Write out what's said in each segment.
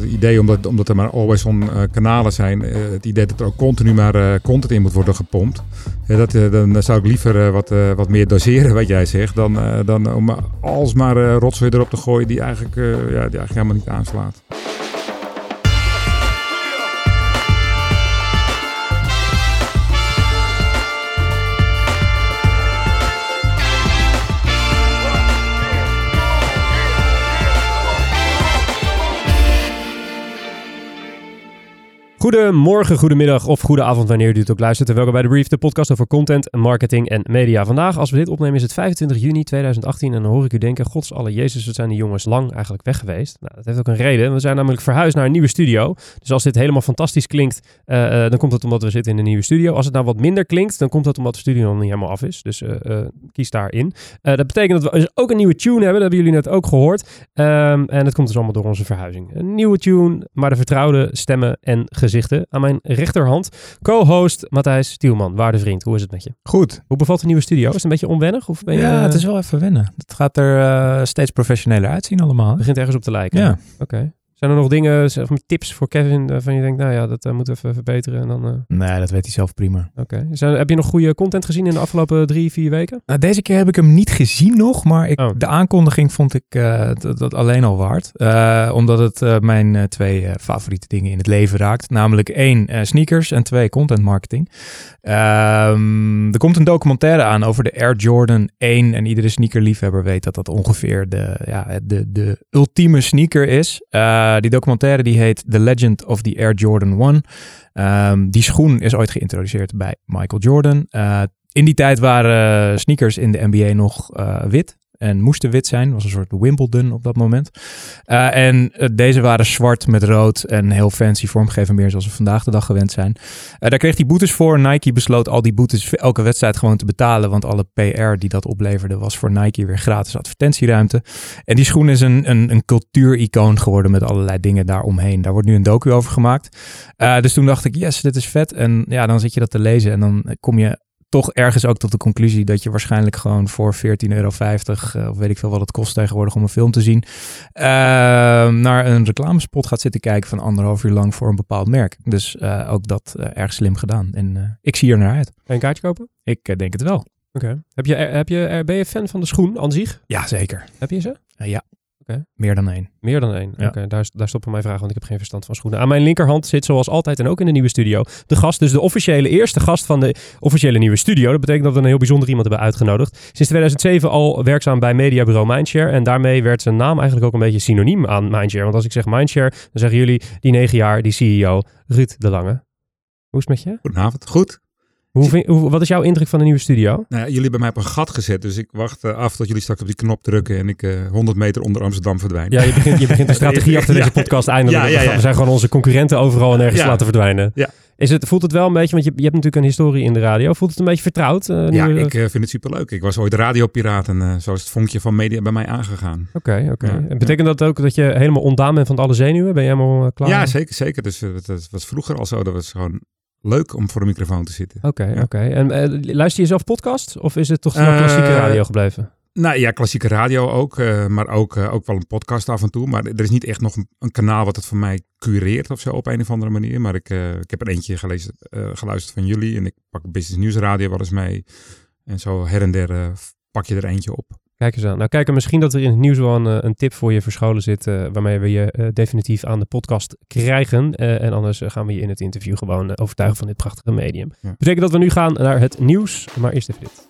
het idee, omdat, omdat er maar always-on kanalen zijn, het idee dat er ook continu maar content in moet worden gepompt. dat, dan zou ik liever wat, wat meer doseren, wat jij zegt, dan, dan om alsmaar rotzooi erop te gooien die eigenlijk, ja, die eigenlijk helemaal niet aanslaat. Goedemorgen, goedemiddag of goede avond wanneer u het ook luistert. En welkom bij de Brief, de podcast over content, marketing en media. Vandaag, als we dit opnemen, is het 25 juni 2018. En dan hoor ik u denken, gods alle Jezus, wat zijn die jongens lang eigenlijk weg geweest. Nou, dat heeft ook een reden. We zijn namelijk verhuisd naar een nieuwe studio. Dus als dit helemaal fantastisch klinkt, uh, dan komt het omdat we zitten in een nieuwe studio. Als het nou wat minder klinkt, dan komt dat omdat de studio nog niet helemaal af is. Dus uh, kies daarin. dat betekent dat we dus ook een nieuwe tune hebben. Dat hebben jullie net ook gehoord. Um, en dat komt dus allemaal door onze verhuizing. Een nieuwe tune, maar de vertrouwde stemmen en gezichten aan mijn rechterhand co-host Matthijs Stielman, waarde vriend. Hoe is het met je? Goed. Hoe bevalt de nieuwe studio? Is het een beetje onwennig? Of ben je, ja, het is wel even wennen. Het gaat er uh, steeds professioneler uitzien allemaal. Het begint ergens op te lijken. Ja. Oké. Zijn er nog dingen, tips voor Kevin waarvan je denkt, nou ja, dat uh, moet even verbeteren en dan... Uh... Nee, dat weet hij zelf prima. Oké. Okay. Heb je nog goede content gezien in de afgelopen drie, vier weken? Nou, deze keer heb ik hem niet gezien nog, maar ik, oh. de aankondiging vond ik uh, dat, dat, alleen al waard. omdat het mijn twee favoriete dingen in het leven raakt. Namelijk één, sneakers en twee, content marketing. Um, er komt een documentaire aan over de Air Jordan 1 en iedere sneakerliefhebber weet dat dat ongeveer de, ja, de, de ultieme sneaker is. Eh, die documentaire die heet The Legend of the Air Jordan 1. Um, die schoen is ooit geïntroduceerd bij Michael Jordan. Uh, in die tijd waren sneakers in de NBA nog wit en moesten wit zijn. was een soort Wimbledon op dat moment. Uh, en uh, deze waren zwart met rood en heel fancy vormgeven, meer zoals we vandaag de dag gewend zijn. Uh, daar kreeg hij boetes voor. Nike besloot al die boetes elke wedstrijd gewoon te betalen, want alle PR die dat opleverde was voor Nike weer gratis advertentieruimte. En die schoen is een, een, een cultuuricoon geworden met allerlei dingen daaromheen. Daar wordt nu een docu over gemaakt. dus toen dacht ik, yes, dit is vet. En ja, dan zit je dat te lezen en dan kom je toch ergens ook tot de conclusie dat je waarschijnlijk gewoon voor 14,50 euro, uh, of weet ik veel wat het kost tegenwoordig om een film te zien, uh, naar een reclamespot gaat zitten kijken van anderhalf uur lang voor een bepaald merk. Dus uh, ook dat uh, erg slim gedaan. En ik zie er naar uit. Je een kaartje kopen? Ik denk het wel. Oké. Okay. Heb je, heb je, ben je fan van de schoen aan zich? Ja, zeker. Heb je ze? ja. Meer dan één. Meer dan één. Oké, daar, daar stoppen mijn vragen, want ik heb geen verstand van schoenen. Aan mijn linkerhand zit zoals altijd en ook in de nieuwe studio de gast. Dus de officiële eerste gast van de officiële nieuwe studio. Dat betekent dat we een heel bijzonder iemand hebben uitgenodigd. Sinds 2007 al werkzaam bij mediabureau Mindshare. En daarmee werd zijn naam eigenlijk ook een beetje synoniem aan Mindshare. Want als ik zeg Mindshare, dan zeggen jullie die negen jaar, die CEO, Ruud de Lange. Hoe is het met je? Goedenavond, goed. Hoe vind, hoe, wat is jouw indruk van de nieuwe studio? Nou jullie hebben mij op een gat gezet, dus ik wacht uh, af tot jullie straks op die knop drukken en ik uh, eh, 100 meter onder Amsterdam verdwijn. Ja, je begint, je begint de strategie achter deze podcast eindelijk. Ja, we zijn gewoon onze concurrenten overal en ergens laten verdwijnen. Ja. Is het, voelt het wel een beetje, want je, je hebt natuurlijk een historie in de radio. Voelt het een beetje vertrouwd? Uh, ja, ik vind het superleuk. Ik was ooit radiopiraat en zo is het vonkje van media bij mij aangegaan. Oké, oké. En betekent dat ook dat je helemaal ontdaan bent van alle zenuwen? Ben je helemaal klaar? Ja, zeker, zeker. Dus dat was vroeger al zo. Dat was gewoon leuk om voor een microfoon te zitten. Oké, oké. En uh, luister je zelf podcast of is het toch uh, klassieke radio gebleven? Nou ja, klassieke radio ook, uh, maar ook, ook wel een podcast af en toe. Maar er is niet echt nog een, een, kanaal wat het voor mij cureert of zo op een of andere manier. Maar ik, ik heb er eentje gelezen, geluisterd van jullie en ik pak Business News Radio wel eens mee. En zo her en der pak je er eentje op. Kijk eens aan. Nou, kijk, misschien dat er in het nieuws wel een, eh, een tip voor je verscholen zit, uh, waarmee we je uh, definitief aan de podcast krijgen. Uh, en anders gaan we je in het interview gewoon overtuigen van dit prachtige medium. Ja. Betekent dat we nu gaan naar het nieuws, maar eerst even dit.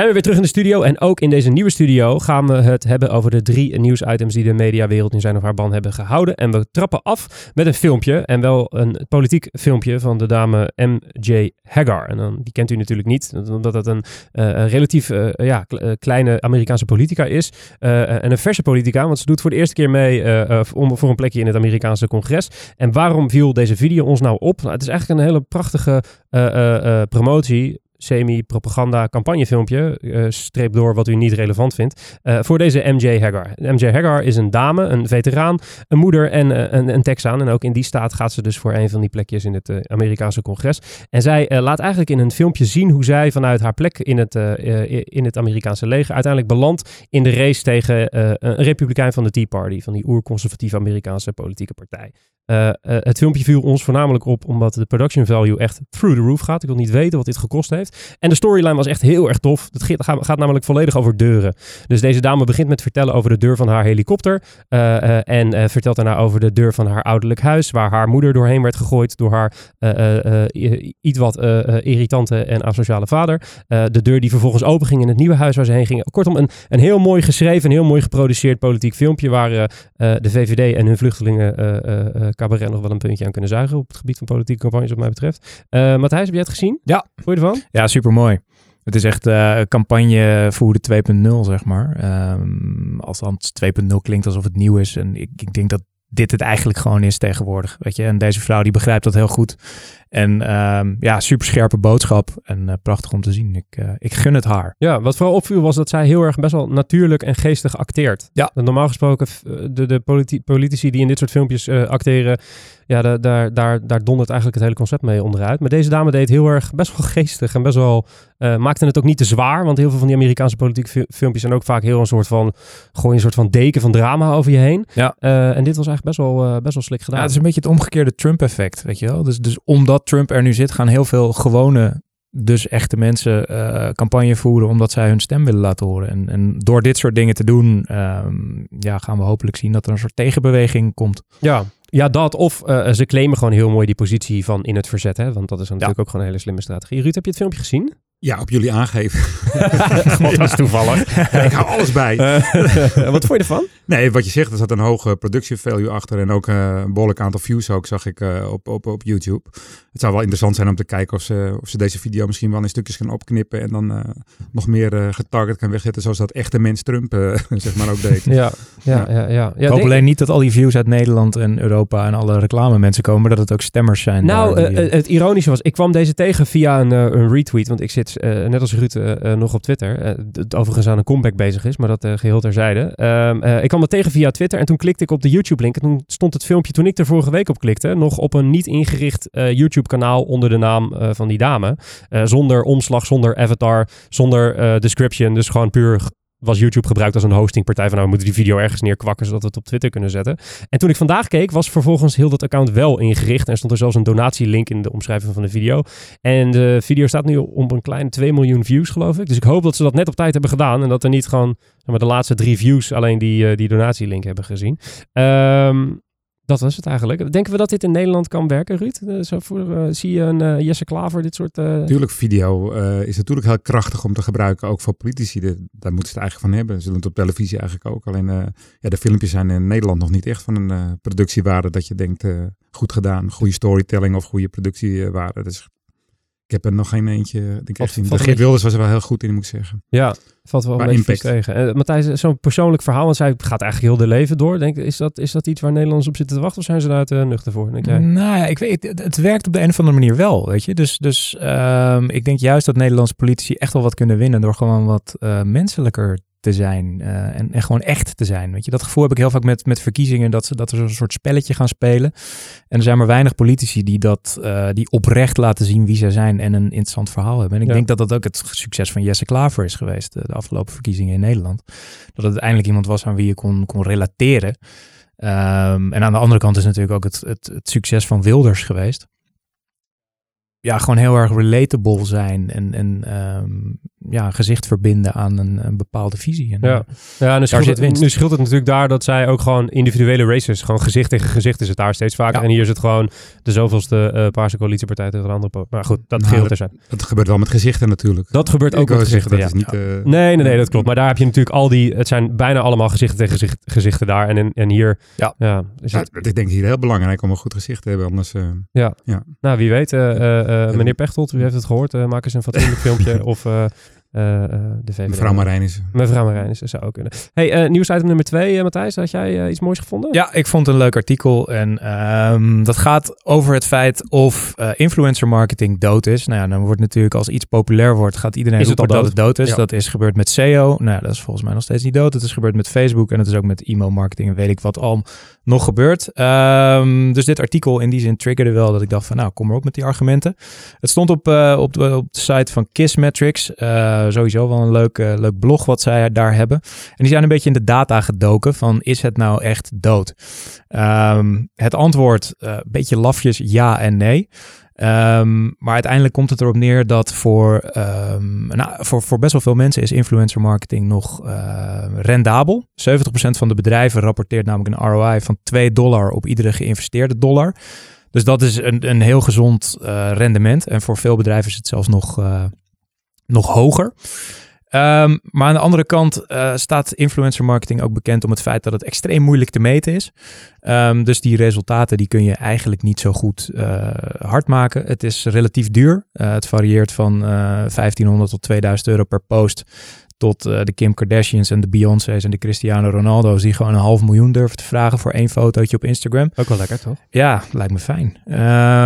Zijn we weer terug in de studio en ook in deze nieuwe studio gaan we het hebben over de drie nieuwsitems die de mediawereld in zijn of haar ban hebben gehouden. En we trappen af met een filmpje en wel een politiek filmpje van de dame M.J. Hagar. En dan, die kent u natuurlijk niet, omdat dat een, uh, relatief uh, ja, kleine Amerikaanse politica is. En een verse politica, want ze doet voor de eerste keer mee om, voor een plekje in het Amerikaanse congres. En waarom viel deze video ons nou op? Nou, het is eigenlijk een hele prachtige promotie semi-propaganda campagnefilmpje, uh, streep door wat u niet relevant vindt, uh, voor deze MJ Hagar. MJ Hagar is een dame, een veteraan, een moeder en uh, een, een Texaan. En ook in die staat gaat ze dus voor een van die plekjes in het Amerikaanse congres. En zij laat eigenlijk in een filmpje zien hoe zij vanuit haar plek in het, in het Amerikaanse leger uiteindelijk belandt in de race tegen een republikein van de Tea Party, van die oerconservatieve Amerikaanse politieke partij. Het filmpje viel ons voornamelijk op omdat de production value echt through the roof gaat. Ik wil niet weten wat dit gekost heeft. En de storyline was echt heel erg tof. Het gaat, gaat namelijk volledig over deuren. Dus deze dame begint met vertellen over de deur van haar helikopter. Uh, en vertelt daarna over de deur van haar ouderlijk huis. Waar haar moeder doorheen werd gegooid door haar iets wat irritante en asociale vader. de deur die vervolgens openging in het nieuwe huis waar ze heen ging. Kortom, een, een heel mooi geschreven, een heel mooi geproduceerd politiek filmpje. Waar de VVD en hun vluchtelingen cabaret nog wel een puntje aan kunnen zuigen op het gebied van politieke campagnes wat mij betreft. Matthijs, heb jij het gezien? Ja. Vond je ervan? Ja, super mooi. Het is echt uh, campagne voeren 2.0, zeg maar. Um, althans, 2.0 klinkt alsof het nieuw is. En ik, ik denk dat dit het eigenlijk gewoon is tegenwoordig. Weet je? En deze vrouw die begrijpt dat heel goed. En um, ja, super scherpe boodschap. En uh, prachtig om te zien. Ik, uh, ik gun het haar. Ja, wat vooral opviel was dat zij heel erg best wel natuurlijk en geestig acteert. Ja. normaal gesproken, de, de politi politici die in dit soort filmpjes uh, acteren, ja, daar, daar, daar, daar dondert eigenlijk het hele concept mee onderuit. Maar deze dame deed heel erg best wel geestig en best wel uh, maakte het ook niet te zwaar. Want heel veel van die Amerikaanse politieke filmpjes zijn ook vaak heel een soort van gooi een soort van deken van drama over je heen. Ja. Uh, en dit was eigenlijk best wel, uh, best wel slik gedaan. Ja, het is een beetje het omgekeerde Trump-effect, weet je wel. Dus, dus omdat Trump er nu zit, gaan heel veel gewone dus echte mensen uh, campagne voeren omdat zij hun stem willen laten horen. En, en door dit soort dingen te doen, um, ja, gaan we hopelijk zien dat er een soort tegenbeweging komt. Ja, ja, dat. Of uh, ze claimen gewoon heel mooi die positie van in het verzet. Hè? Want dat is natuurlijk ja. ook gewoon een hele slimme strategie. Ruud, heb je het filmpje gezien? Ja, op jullie aangeven. God, dat is toevallig. ik hou alles bij. Uh, wat vond je ervan? Nee, wat je zegt, er zat een hoge productievalue achter. En ook uh, een behoorlijk aantal views ook, zag ik uh, op, op, op YouTube. Het zou wel interessant zijn om te kijken of ze, of ze deze video misschien wel in stukjes gaan opknippen. En dan nog meer getarget kan wegzetten, zoals dat echte mens Trump zeg maar ook deed. Ja, ja, ja. ja, ja. ik hoop alleen niet dat al die views uit Nederland en Europa en alle reclame mensen komen, maar dat het ook stemmers zijn. Nou, die, het ironische was, ik kwam deze tegen via een, een retweet, want ik zit uh, net als Ruud uh, nog op Twitter. Het overigens aan een comeback bezig is, maar dat geheel terzijde. ik kwam er tegen via Twitter en toen klikte ik op de YouTube-link. En toen stond het filmpje, toen ik er vorige week op klikte, nog op een niet ingericht YouTube-kanaal onder de naam van die dame. zonder omslag, zonder avatar, zonder description. Dus gewoon puur was YouTube gebruikt als een hostingpartij van nou, we moeten die video ergens neerkwakken zodat we het op Twitter kunnen zetten. En toen ik vandaag keek, was vervolgens heel dat account wel ingericht en stond er zelfs een donatielink in de omschrijving van de video. En de video staat nu op een kleine 2 miljoen views, geloof ik. Dus ik hoop dat ze dat net op tijd hebben gedaan en dat er niet gewoon maar, de laatste drie views alleen die, uh, die donatielink hebben gezien. Um, dat was het eigenlijk. Denken we dat dit in Nederland kan werken, Ruud? Uh, zo voor, uh, zie je een uh, Jesse Klaver, dit soort... Tuurlijk, video is natuurlijk heel krachtig om te gebruiken, ook voor politici. Daar moeten ze het eigenlijk van hebben. Ze doen het op televisie eigenlijk ook. Alleen ja, de filmpjes zijn in Nederland nog niet echt van een productiewaarde dat je denkt, goed gedaan, goede storytelling of goede productiewaarde. Dus ik heb er nog geen eentje. Denk echt in. De Geert Wilders was er wel heel goed in, moet ik zeggen. Ja, valt wel een beetje tegen. Uh, Matthijs, zo'n persoonlijk verhaal, want zij gaat eigenlijk heel de leven door. Denk, is, dat, is dat iets waar Nederlanders op zitten te wachten of zijn ze daar te nuchter voor? Denk jij? Nou ja, ik weet, het, het, werkt op de een of andere manier wel, weet je. Dus, dus um, ik denk juist dat Nederlandse politici echt wel wat kunnen winnen door gewoon wat uh, menselijker te zijn uh, en, en gewoon echt te zijn. Weet je, dat gevoel heb ik heel vaak met, met verkiezingen, dat ze dat er zo'n soort spelletje gaan spelen. En er zijn maar weinig politici die dat uh, die oprecht laten zien wie zij zijn en een interessant verhaal hebben. En ik ja. denk dat dat ook het succes van Jesse Klaver is geweest, de, de afgelopen verkiezingen in Nederland. Dat het uiteindelijk iemand was aan wie je kon, kon relateren. Um, en aan de andere kant is natuurlijk ook het, het, het succes van Wilders geweest ja, gewoon heel erg relatable zijn en, en um, ja, gezicht verbinden aan een, een bepaalde visie. En, ja, ja en nu scheelt, het, nu scheelt het natuurlijk daar dat zij ook gewoon individuele races, gewoon gezicht tegen gezicht is het daar steeds vaker. Ja. En hier is het gewoon de zoveelste uh, Paarse coalitiepartij tegen een andere. Maar goed, dat nou, geldt er zijn. Dat gebeurt wel met gezichten natuurlijk. Dat gebeurt ook met gezichten, dat ja. is niet... Uh, nee, nee, nee, dat klopt. Maar daar heb je natuurlijk al die, het zijn bijna allemaal gezichten tegen gezicht, gezichten daar. En, en, en hier, ja. ja, is het... ik denk hier heel belangrijk om een goed gezicht te hebben, anders... Uh, ja. ja, nou wie weet... Uh, meneer Pechtold, u heeft het gehoord. Uh, maak eens een fatsoenlijk filmpje. Of de VVD. Mevrouw Marijnissen. Mevrouw Marijnissen zou ook kunnen. Hey, uh, nieuwsitem nummer twee, Matthijs. Had jij iets moois gevonden? Ja, ik vond een leuk artikel. En um, dat gaat over het feit of influencer marketing dood is. Nou ja, dan wordt natuurlijk als iets populair wordt, gaat iedereen roepen dat het dood is. Ja. Dat is gebeurd met SEO. Nou ja, dat is volgens mij nog steeds niet dood. Het is gebeurd met Facebook en het is ook met e-mail marketing en weet ik wat al nog gebeurt. Um, dus dit artikel in die zin triggerde wel dat ik dacht van nou, kom maar op met die argumenten. Het stond op, uh, op, de, op de site van Kissmetrics. Uh, sowieso wel een leuk, uh, leuk blog wat zij daar hebben. En die zijn een beetje in de data gedoken van is het nou echt dood? Um, het antwoord, een beetje lafjes ja en nee. Um, maar uiteindelijk komt het erop neer dat voor, um, nou, voor, voor best wel veel mensen is influencer marketing nog rendabel. 70% van de bedrijven rapporteert namelijk een ROI van 2 dollar op iedere geïnvesteerde dollar. Dus dat is een, een heel gezond uh, rendement. En voor veel bedrijven is het zelfs nog, nog hoger. Um, maar aan de andere kant uh, staat influencer marketing ook bekend om het feit dat het extreem moeilijk te meten is. Um, dus die resultaten die kun je eigenlijk niet zo goed uh, hard maken. Het is relatief duur. Uh, het varieert van 1500 tot 2000 euro per post tot uh, de Kim Kardashians en de Beyoncé's en de Cristiano Ronaldo's die gewoon een half miljoen durven te vragen voor één fotootje op Instagram. Ook wel lekker, toch? Ja, lijkt me fijn.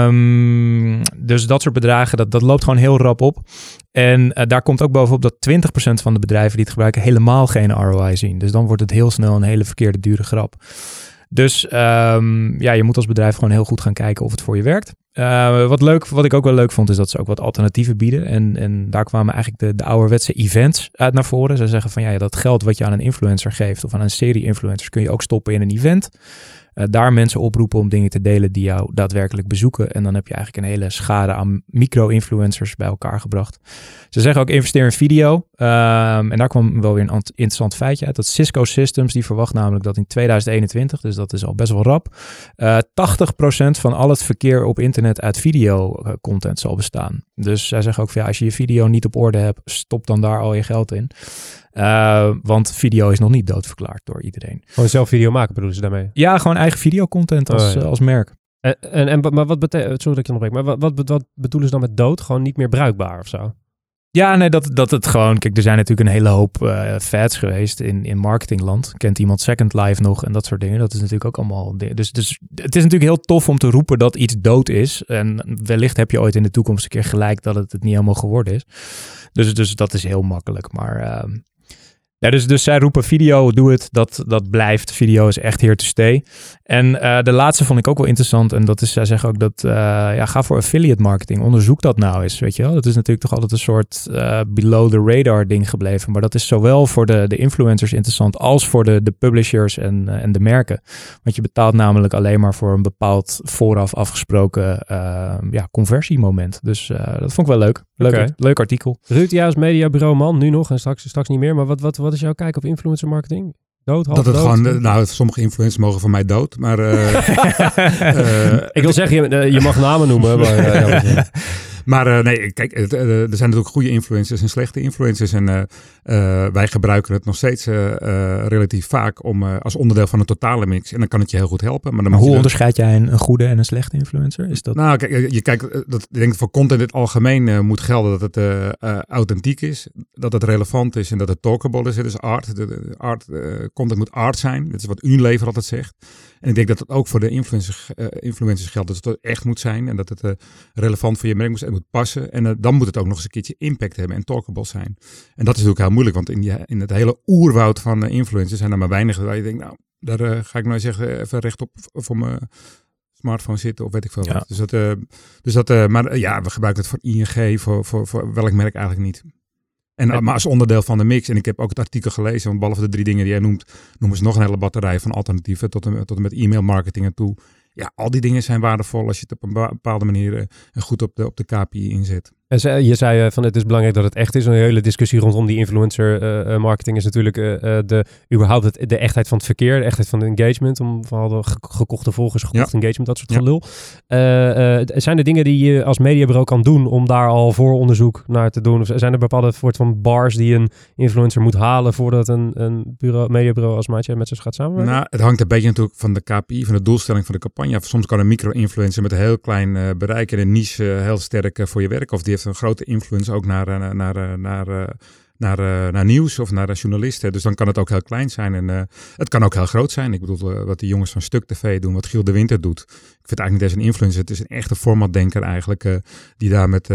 Um, dus dat soort bedragen, dat, dat loopt gewoon heel rap op. En uh, daar komt ook bovenop dat 20% van de bedrijven die het gebruiken helemaal geen ROI zien. Dus dan wordt het heel snel een hele verkeerde dure grap. Dus um, ja, je moet als bedrijf gewoon heel goed gaan kijken of het voor je werkt. Uh, wat, leuk, wat ik ook wel leuk vond, is dat ze ook wat alternatieven bieden. En, en daar kwamen eigenlijk de, de ouderwetse events uit naar voren. Ze zeggen van ja, dat geld wat je aan een influencer geeft of aan een serie influencers kun je ook stoppen in een event. Uh, daar mensen oproepen om dingen te delen die jou daadwerkelijk bezoeken. En dan heb je eigenlijk een hele schade aan micro-influencers bij elkaar gebracht. Ze zeggen ook investeer in video. Um, en daar kwam wel weer een interessant feitje uit. Dat Cisco Systems, die verwacht namelijk dat in 2021, dus dat is al best wel rap, uh, 80% van al het verkeer op internet uit video-content zal bestaan. Dus zij zeggen ook ja, als je je video niet op orde hebt, stop dan daar al je geld in. Uh, want video is nog niet doodverklaard door iedereen. Gewoon zelf video maken bedoelen ze daarmee? Ja, gewoon eigen videocontent als, oh, ja. als merk. En, en, en maar wat betekent, sorry dat je nog breek, maar wat, wat, wat bedoelen ze dan met dood? Gewoon niet meer bruikbaar of zo? Ja, nee, dat, dat het gewoon... Kijk, er zijn natuurlijk een hele hoop uh, fads geweest in, in marketingland. Kent iemand Second Life nog en dat soort dingen? Dat is natuurlijk ook allemaal... Dus, dus het is natuurlijk heel tof om te roepen dat iets dood is. En wellicht heb je ooit in de toekomst een keer gelijk dat het het niet helemaal geworden is. Dus, dus dat is heel makkelijk. Maar uh, ja, dus, dus zij roepen video, doe het, dat, dat blijft. Video is echt here to stay. En uh, de laatste vond ik ook wel interessant. En dat is, zij zeggen ook dat, uh, ja, ga voor affiliate marketing. Onderzoek dat nou eens, weet je wel. Dat is natuurlijk toch altijd een soort uh, below the radar ding gebleven. Maar dat is zowel voor de, de influencers interessant als voor de, de publishers en, en de merken. Want je betaalt namelijk alleen maar voor een bepaald vooraf afgesproken ja, conversiemoment. Dus dat vond ik wel leuk. Leuk, okay. leuk artikel. Ruud, ja, als mediabureau man, nu nog en straks, straks niet meer. Maar wat, wat, wat is jouw kijk op influencer marketing? Dood, dat het dood? gewoon, nou, sommige influencers mogen van mij dood, maar... Uh, uh, ik wil zeggen, je, je mag namen noemen, maar... Uh, Maar uh, nee, kijk, het, uh, er zijn natuurlijk goede influencers en slechte influencers. En uh, wij gebruiken het nog steeds relatief vaak om, als onderdeel van een totale mix. En dan kan het je heel goed helpen. Maar, dan maar hoe onderscheid jij een, goede en een slechte influencer? Is dat... Nou, kijk, je kijkt, dat, ik denk voor content in het algemeen moet gelden dat het authentiek is, dat het relevant is en dat het talkable is. Het is art. De, de art content moet art zijn. Dat is wat Unilever altijd zegt. En ik denk dat dat ook voor de influencers, influencers geldt. Dat het echt moet zijn en dat het relevant voor je merk moet, zijn, moet passen. En uh, dan moet het ook nog eens een keertje impact hebben en talkable zijn. En dat is natuurlijk heel moeilijk, want in, die, in het hele oerwoud van influencers zijn er maar weinig waar je denkt, nou, daar ga ik nou zeggen even rechtop voor mijn smartphone zitten of weet ik veel ja. wat. Dus dat, dus dat maar ja, we gebruiken het voor ING, voor, voor, voor welk merk eigenlijk niet. En, en, maar als onderdeel van de mix, en ik heb ook het artikel gelezen, want behalve de drie dingen die jij noemt, noemen ze nog een hele batterij van alternatieven tot en, tot en met e-mail marketing en toe. Ja, al die dingen zijn waardevol als je het op een bepaalde manier uh, goed op de, op de KPI inzet. En je zei van het is belangrijk dat het echt is. Een hele discussie rondom die influencer uh, marketing is natuurlijk uh, de, überhaupt het, de echtheid van het verkeer, de echtheid van de engagement. Om vooral gekochte volgers, gekocht ja. engagement, dat soort ja. gelul. zijn er dingen die je als mediabureau kan doen om daar al vooronderzoek naar te doen? Of zijn er bepaalde soort van bars die een influencer moet halen voordat een, een bureau, mediabureau als Maatje met ze gaat samenwerken? Nou, het hangt een beetje natuurlijk van de KPI, van de doelstelling van de campagne. Soms kan een micro-influencer met een heel klein bereik en een niche heel sterk voor je werk. Of die heeft een grote influence ook naar, naar, naar, naar naar, uh, naar nieuws of naar journalisten. Dus dan kan het ook heel klein zijn en het kan ook heel groot zijn. Ik bedoel, wat die jongens van Stuk TV doen, wat Giel de Winter doet. Ik vind eigenlijk niet eens een influencer. Het is een echte formatdenker eigenlijk, die daar met,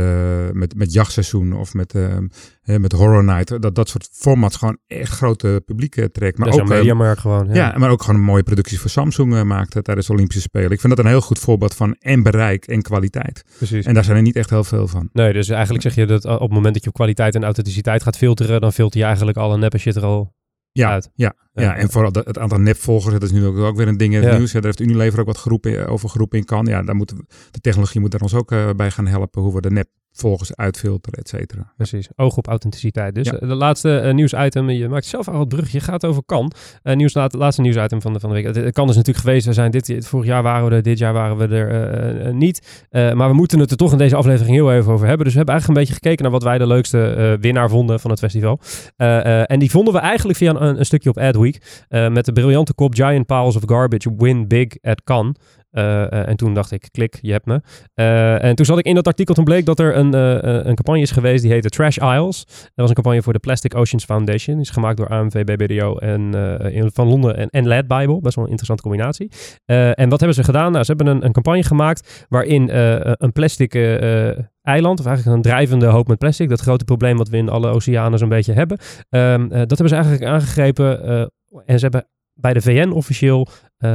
met, met jachtseizoen of met, met Horror Night, dat, dat soort formats gewoon echt grote publiek trekt. Maar dat ook, een mediamarkt gewoon. Ja. ja. maar ook gewoon een mooie producties voor Samsung maakt tijdens de Olympische Spelen. Ik vind dat een heel goed voorbeeld van en bereik en kwaliteit. Precies. En daar zijn er niet echt heel veel van. Nee, dus eigenlijk zeg je dat op het moment dat je op kwaliteit en authenticiteit gaat filteren, dan filter je eigenlijk alle neppe shit er al ja, uit. Ja, ja, ja. en vooral het aantal nepvolgers, dat is nu ook, ook weer een ding in het Ja. nieuws. Ja, daar heeft Unilever ook wat geroepen, over geroepen in kan. Ja, daar moeten we, de technologie moet daar ons ook uh, bij gaan helpen, hoe we de nepvolgers uitfilteren, et cetera. Precies, oog op authenticiteit. Dus Ja. uh, de laatste uh, nieuwsitem, je maakt zelf al het brugje, je gaat over kan. Uh, nieuws, laat, laatste nieuwsitem van de, van de week. Het, het kan is natuurlijk geweest, we zijn dit, vorig jaar waren we er, dit jaar waren we er uh, niet. Maar we moeten het er toch in deze aflevering heel even over hebben. Dus we hebben eigenlijk een beetje gekeken naar wat wij de leukste winnaar vonden van het festival. En die vonden we eigenlijk via een, een stukje op Adweek. Met de briljante kop Giant Piles of Garbage Win Big at Cannes. Uh, uh, en toen dacht ik, klik, je hebt me. Uh, en toen zat ik in dat artikel, toen bleek dat er een, een campagne is geweest die heette Trash Isles. Dat was een campagne voor de Plastic Oceans Foundation. Die is gemaakt door AMV, BBDO en, van Londen en, en Bible. Best wel een interessante combinatie. en wat hebben ze gedaan? Nou, ze hebben een, een campagne gemaakt waarin een plastic eiland, of eigenlijk een drijvende hoop met plastic, dat grote probleem wat we in alle oceanen zo'n beetje hebben. Um, dat hebben ze eigenlijk aangegrepen en ze hebben bij de VN officieel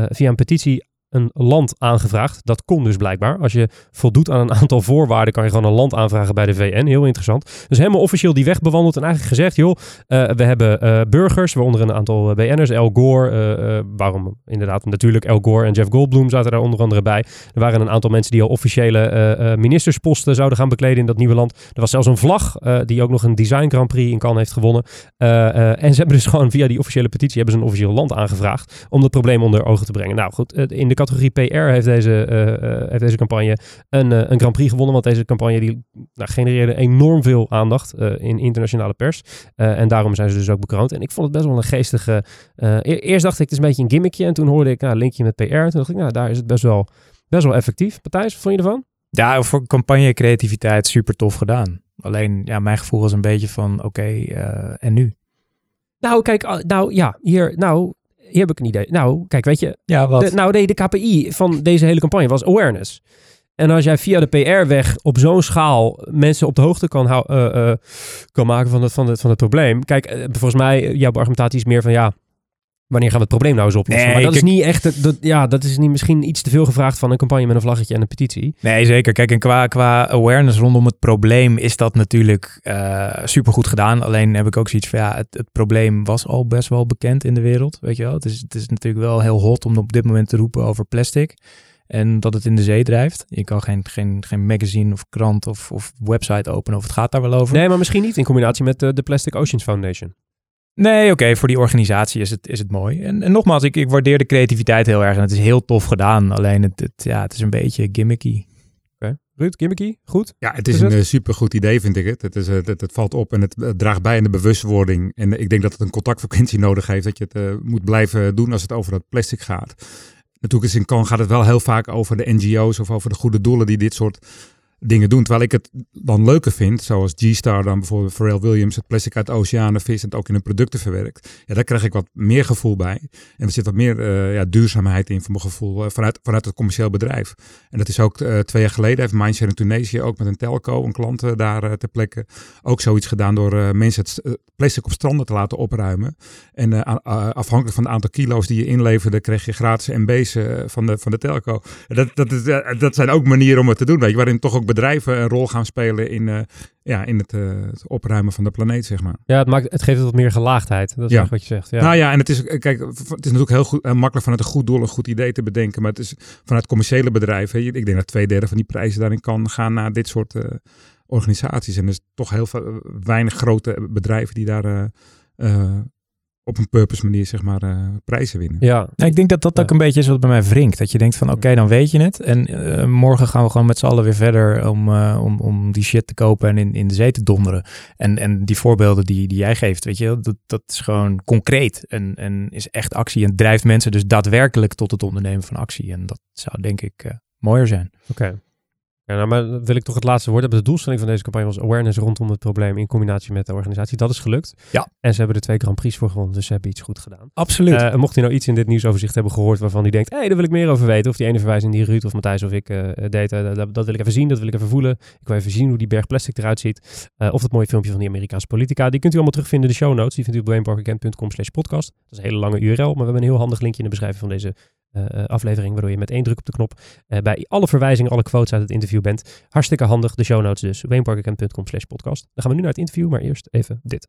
via een petitie een land aangevraagd. Dat kon dus blijkbaar. Als je voldoet aan een aantal voorwaarden, kan je gewoon een land aanvragen bij de VN. Heel interessant. Dus helemaal officieel die weg bewandeld en eigenlijk gezegd, joh, uh, we hebben uh, burgers, waaronder een aantal BN'ers, Al Gore, waarom inderdaad natuurlijk Al Gore en Jeff Goldblum zaten daar onder andere bij. Er waren een aantal mensen die al officiële ministersposten zouden gaan bekleden in dat nieuwe land. Er was zelfs een vlag die ook nog een design Grand Prix in Cannes heeft gewonnen. en ze hebben dus gewoon via die officiële petitie hebben ze een officieel land aangevraagd om dat probleem onder ogen te brengen. Nou goed, in de categorie PR heeft deze, uh, heeft deze campagne een, uh, een Grand Prix gewonnen. Want deze campagne die, nou, genereerde enorm veel aandacht in internationale pers. en daarom zijn ze dus ook bekroond. En ik vond het best wel een geestige... e eerst dacht ik, het is een beetje een gimmickje. En toen hoorde ik, nou, linkje met PR. Toen dacht ik, nou, daar is het best wel, best wel effectief. Matthijs, wat vond je ervan? Ja, voor campagne creativiteit super tof gedaan. Alleen, ja, mijn gevoel was een beetje van, oké, okay, en nu? Nou, kijk, nou ja, hier, nou, hier heb ik een idee. Nou, kijk, weet je. Ja, wat? De, nou, nee, de KPI van deze hele campagne was awareness. En als jij via de PR-weg op zo'n schaal mensen op de hoogte kan, hou, uh, uh, kan maken van het, van, het, van het probleem. Kijk, uh, volgens mij, jouw argumentatie is meer van ja. Wanneer gaan we het probleem nou eens oplossen? Nee, maar dat kijk, is niet echt. Dat, ja, dat is niet misschien iets te veel gevraagd van een campagne met een vlaggetje en een petitie. Nee, zeker. Kijk, en qua, qua awareness rondom het probleem is dat natuurlijk uh, supergoed gedaan. Alleen heb ik ook zoiets van ja, het, het, probleem was al best wel bekend in de wereld. Weet je wel, het is, het is natuurlijk wel heel hot om op dit moment te roepen over plastic. En dat het in de zee drijft. Je kan geen, geen, geen magazine of krant of, of website openen of het gaat daar wel over. Nee, maar misschien niet in combinatie met de, de Plastic Oceans Foundation. Nee, oké, okay, voor die organisatie is het, is het mooi. En, en nogmaals, ik, ik waardeer de creativiteit heel erg en het is heel tof gedaan. Alleen het, het ja, het is een beetje gimmicky. Okay. Ruud, gimmicky, goed? Ja, het is, is een het? supergoed idee, vind ik het. Het, is, het, het valt op en het, het, draagt bij aan de bewustwording. En ik denk dat het een contactfrequentie nodig heeft, dat je het uh, moet blijven doen als het over dat plastic gaat. Natuurlijk is in Kan gaat het wel heel vaak over de NGO's of over de goede doelen die dit soort dingen doen. Terwijl ik het dan leuker vind, zoals G-Star dan bijvoorbeeld Pharrell Williams het plastic uit de oceanen vis en het ook in hun producten verwerkt. Ja, daar krijg ik wat meer gevoel bij. En er zit wat meer uh, ja, duurzaamheid in, voor mijn gevoel, uh, vanuit, vanuit het commercieel bedrijf. En dat is ook uh, twee jaar geleden, heeft Mindshare in Tunesië ook met een telco, een klant daar ter plekke, ook zoiets gedaan door mensen het plastic op stranden te laten opruimen. En afhankelijk van het aantal kilo's die je inleverde, kreeg je gratis MB's van, de, van de telco. Dat, dat, dat, dat zijn ook manieren om het te doen, weet waarin toch ook bedrijven een rol gaan spelen in, uh, ja, in het, uh, het, opruimen van de planeet, zeg maar. Ja, het, maakt, het geeft het wat meer gelaagdheid. Dat is ja. wat je zegt. Ja. Nou ja, en het is, kijk, het is natuurlijk heel, goed, heel makkelijk vanuit een goed doel een goed idee te bedenken. Maar het is vanuit commerciële bedrijven. Ik denk dat twee derde van die prijzen daarin kan gaan naar dit soort organisaties. En er is toch heel veel, weinig grote bedrijven die daar op een purpose manier zeg maar uh, prijzen winnen. Ja. Nou, ik denk dat dat ook een beetje is wat bij mij wringt. Dat je denkt van oké, okay, dan weet je het. En uh, morgen gaan we gewoon met z'n allen weer verder om, uh, om, om die shit te kopen en in, in de zee te donderen. En, en die voorbeelden die, die jij geeft, weet je, dat, dat is gewoon concreet en, en is echt actie. En drijft mensen dus daadwerkelijk tot het ondernemen van actie. En dat zou denk ik mooier zijn. Oké. Okay. Ja, nou, maar wil ik toch het laatste woord hebben. De doelstelling van deze campagne was awareness rondom het probleem in combinatie met de organisatie. Dat is gelukt. Ja. En ze hebben de twee Grand Prix voor gewonnen, dus ze hebben iets goed gedaan. Absoluut. Eh, mocht hij nou iets in dit nieuwsoverzicht hebben gehoord waarvan hij denkt, hé, hey, daar wil ik meer over weten. Of die ene verwijzing die Ruud of Matthijs of ik eh deed, eh, dat, dat wil ik even zien, dat wil ik even voelen. Ik wil even zien hoe die berg plastic eruit ziet. Of dat mooie filmpje van die Amerikaanse politica. Die kunt u allemaal terugvinden in de show notes. Die vindt u op brainparkagent.com slash podcast. Dat is een hele lange URL, maar we hebben een heel handig linkje in de beschrijving van deze eh, eh, aflevering, waardoor je met één druk op de knop eh, bij alle verwijzingen, alle quotes uit het interview bent. Hartstikke handig, de show notes dus. wayneparkagent.com slash podcast. Dan gaan we nu naar het interview, maar eerst even dit.